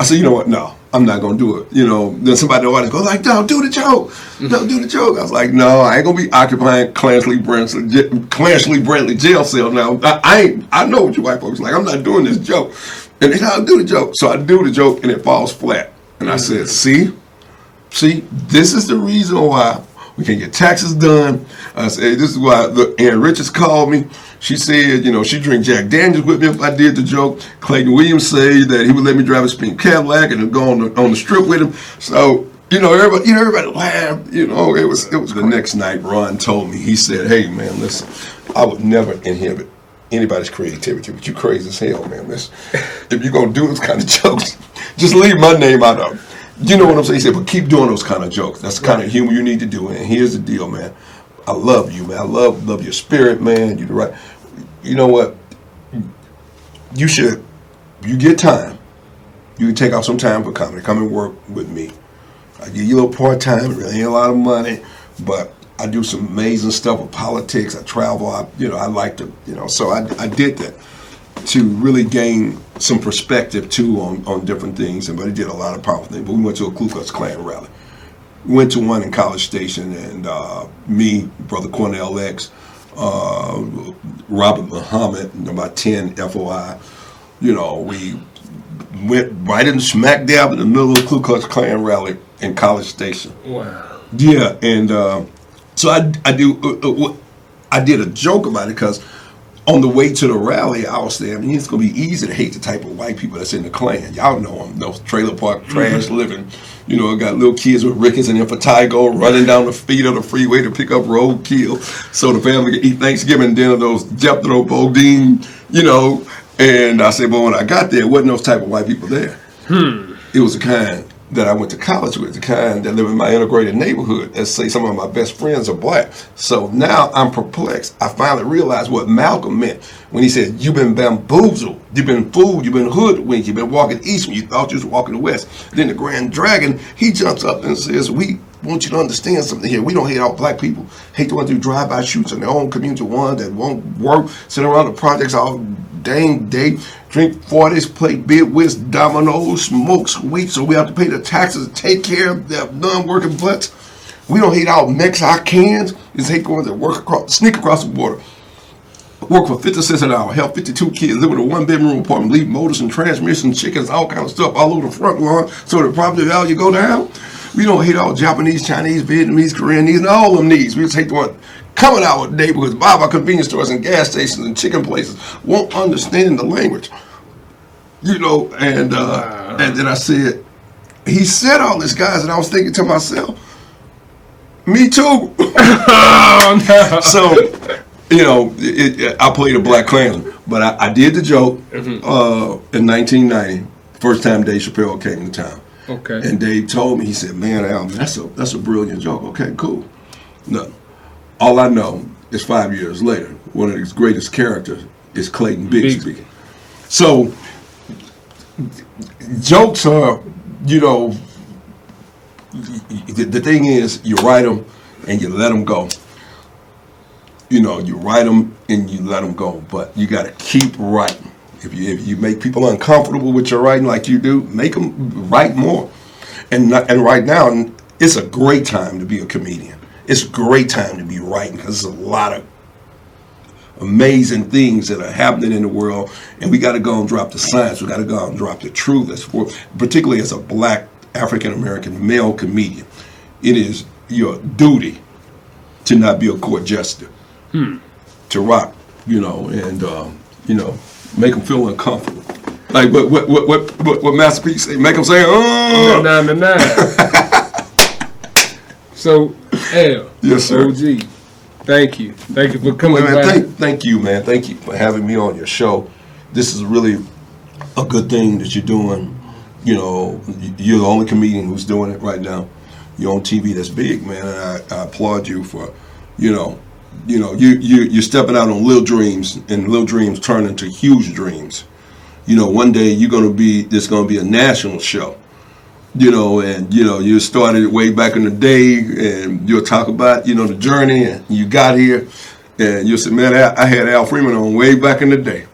I said, "You know what? No, I'm not gonna do it." You know, then somebody in the audience goes like, "No, do the joke. No, do the joke." I was like, "No, I ain't gonna be occupying Clansley Brantley, J- Clansley Brantley jail cell now. I, I ain't. I know what you white folks like. I'm not doing this joke." And they said, "I'll do the joke." So I do the joke, and it falls flat. And I mm. said, "See, see, this is the reason why we can't get taxes done. I said, this is why the Ann Richards called me. She said, you know, she drink Jack Daniels with me if I did the joke. Clayton Williams said that he would let me drive his pink Cadillac and go on the on the strip with him. So, you know, everybody, you know, everybody laughed. You know, it was it was the next night. Ron told me. He said, "Hey, man, listen, I would never inhibit anybody's creativity, but you crazy as hell, man. Listen, if you're gonna do those kind of jokes, just leave my name out of it. You know what I'm saying? He said, but keep doing those kind of jokes. That's the kind of humor you need to do. And here's the deal, man. I love you, man. I love love your spirit, man. You're the right. You know what? You should. You get time. You can take out some time for comedy. Come and work with me. I give you a little part time. It really ain't a lot of money, but I do some amazing stuff with politics. I travel. I, you know, I like to. You know, so I, I did that to really gain some perspective too on, on different things. And but he did a lot of powerful things. But we went to a Ku Klux Klan rally. We went to one in College Station, and uh, me, brother Cornell X, uh, Robert Muhammad, about ten FOI. You know, we went right in smack dab in the middle of the Ku Klux Klan rally in College Station. Wow. Yeah, and uh, so I, I do uh, uh, I did a joke about it because on the way to the rally, I was saying, I mean, it's gonna be easy to hate the type of white people that's in the Klan. Y'all know them, those trailer park trash living. You know, got little kids with rickets and impetigo running down the feet of the freeway to pick up roadkill so the family can eat Thanksgiving dinner. Those Jethro Bodine, you know. And I said, but when I got there, it wasn't those type of white people there Hmm. it was the kind that I went to college with, the kind that live in my integrated neighborhood. Let's say some of my best friends are black. So now I'm perplexed. I finally realized what Malcolm meant when he said, You've been bamboozled, you've been fooled, you've been hoodwinked, you've been walking east when you thought you was walking west. Then the Grand Dragon, he jumps up and says, We want you to understand something here. We don't hate all black people. Hate the ones who drive by shoots in their own community, ones that won't work, sit around the projects all dang day, drink 40s, play bid whist, dominoes, smoke sweet, so we have to pay the taxes take care of their non-working butts. We don't hate all Mexicans. It's hate going to work across, sneak across the border. Work for 50 cents an hour, help 52 kids live in a one bedroom apartment, leave motors and transmissions, chickens, all kind of stuff all over the front lawn so the property value go down. We don't hate all Japanese, Chinese, Vietnamese, Korean needs, and all them needs. We just hate the one coming out with neighborhoods, buy our convenience stores and gas stations and chicken places, won't understand the language. You know, and uh, and then I said, he said all this, guys, and I was thinking to myself, me too. Oh no. so you know, it, it, I played a Black Klansman, but I, I did the joke uh, in 1990. First time Dave Chappelle came to town. Okay. And Dave told me, he said, "Man, Al, that's a that's a brilliant joke. Okay, cool. No, all I know is five years later, one of his greatest characters is Clayton Bigsby. Bigsby. So jokes are, you know, the, the thing is, you write them and you let them go. You know, you write them and you let them go, but you got to keep writing. If you if you make people uncomfortable with your writing like you do, make them write more. And not- and right now, it's a great time to be a comedian. It's a great time to be writing because there's a lot of amazing things that are happening in the world, and we got to go and drop the science. We got to go and drop the truth. That's for, particularly as a black African American male comedian, it is your duty to not be a court jester, to rock, you know, and um, you know, make them feel uncomfortable. Like what what what what what, what Master P say? Make them say, "Oh." Nine to nine. so, L. Yes, sir. OG. Thank you. Thank you for coming Well, man, thank, thank you, man. Thank you for having me on your show. This is really a good thing that you're doing. You know, you're the only comedian who's doing it right now. You're on TV. That's big, man. And I, I applaud you for, you know, you know, you you you're stepping out on little dreams, and little dreams turn into huge dreams. You know, one day you're gonna be. There's gonna be a national show you know, and you know, you started way back in the day, and you'll talk about, you know, the journey, and you got here, and you'll say, man, I, I had Al Freeman on way back in the day.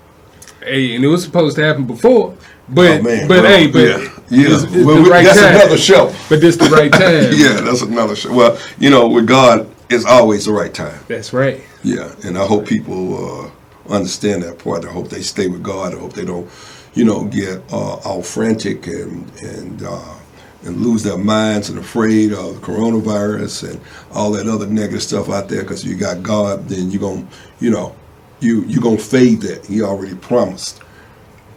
Hey, and it was supposed to happen before. But oh man, but bro. hey, but yeah, yeah. it's, it's Well, we- right that's time. another show. But this the right time. yeah, that's another show. Well, you know, with God, it's always the right time. That's right. Yeah, and I hope people uh, understand that part. I hope they stay with God. I hope they don't, you know, get uh, all frantic and and uh, and lose their minds and afraid of coronavirus and all that other negative stuff out there. Because you got God, then you're gonna, you know, you you're gonna fade that. He already promised.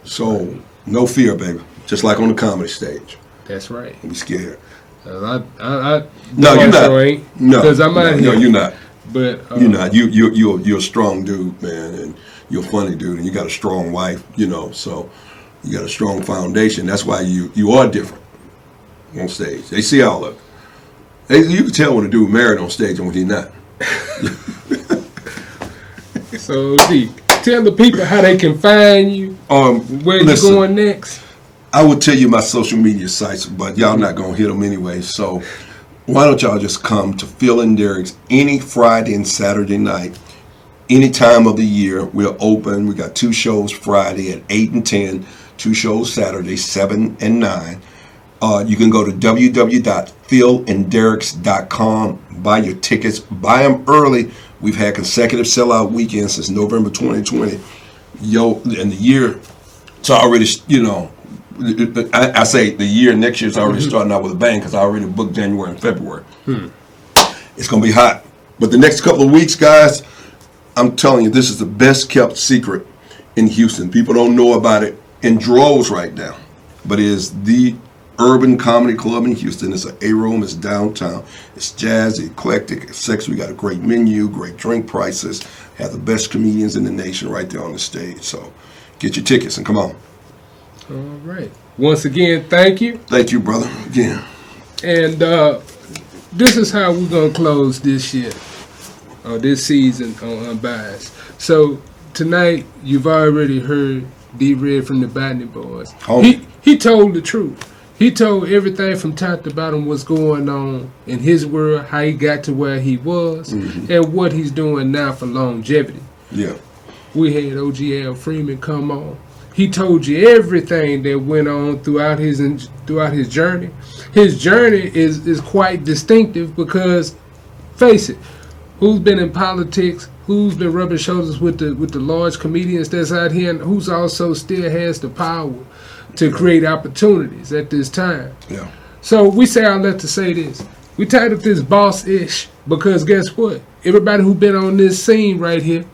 So no fear, baby. Just like on the comedy stage, That's right. don't be scared. Uh, I, I, I, No, you're not. Ain't, No, because I'm no, out no, you're not. But uh, You're not. You you you're you're a strong dude, man, and you're a funny dude, and you got a strong wife, you know. So you got a strong foundation. That's why you you are different on stage. They see all of it. They, you can tell when a dude married on stage and when he's not. So, D, tell the people how they can find you. Um, Where listen, you going next? I would tell you my social media sites, but y'all not gonna hit them anyway. So why don't y'all just come to Phil and Derek's any Friday and Saturday night, any time of the year. We're open. We got two shows Friday at eight and ten, two shows Saturday seven and nine. Uh, you can go to www.philandderricks.com, buy your tickets, buy them early. We've had consecutive sellout weekends since November 2020. Yo, and the year it's already, you know, I, I say the year next year is already starting out with a bang because I already booked January and February. It's gonna be hot, but the next couple of weeks, guys, I'm telling you, this is the best kept secret in Houston. People don't know about it in droves right now, but it is the urban comedy club in Houston. It's an A room. It's downtown. It's jazz, eclectic, it's sex. We got a great menu, great drink prices. Have the best comedians in the nation right there on the stage. So get your tickets and come on. All right. Once again, thank you. Thank you, brother. Again. And uh, this is how we're gonna close this year, or this season on Unbiased. So tonight, you've already heard D Red from the Botany Boys. Homie. He he told the truth. He told everything from top to bottom what's going on in his world, how he got to where he was, mm-hmm. and what he's doing now for longevity. Yeah. We had OG Al Freeman come on. He told you everything that went on throughout his throughout his journey. His journey is is quite distinctive because, face it, who's been in politics, who's been rubbing shoulders with the with the large comedians that's out here, and who's also still has the power to create opportunities at this time. Yeah. So we say I that to say this. We titled this boss ish because guess what? Everybody who been on this scene right here,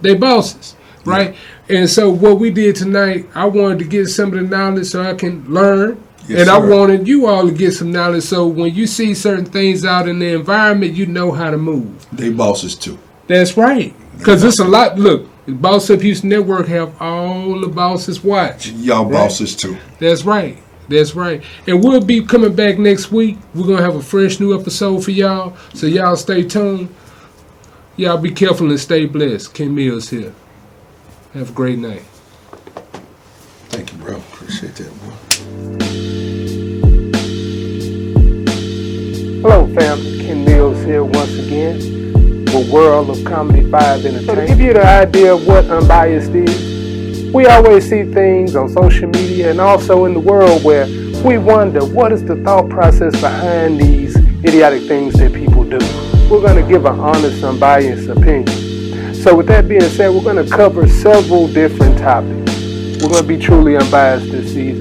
they bosses, right? And so what we did tonight, I wanted to get some of the knowledge so I can learn. Yes, and I wanted you all to get some knowledge so when you see certain things out in the environment, you know how to move. They bosses too. That's right. Because it's a lot. Look, the Boss Up Houston Network have all the bosses watch. Y'all bosses too. That's right. That's right. And we'll be coming back next week. We're gonna have a fresh new episode for y'all. So y'all stay tuned. Y'all be careful and stay blessed. Ken Mills here. Have a great night. Thank you, bro. Appreciate that, boy. Hello, family. Ken Mills here once again with World of Comedy 5 Entertainment. So to give you the idea of what unbiased is, we always see things on social media and also in the world where we wonder what is the thought process behind these idiotic things that people do. We're going to give an honest, unbiased opinion. So with that being said, we're going to cover several different topics. We're going to be truly unbiased this season.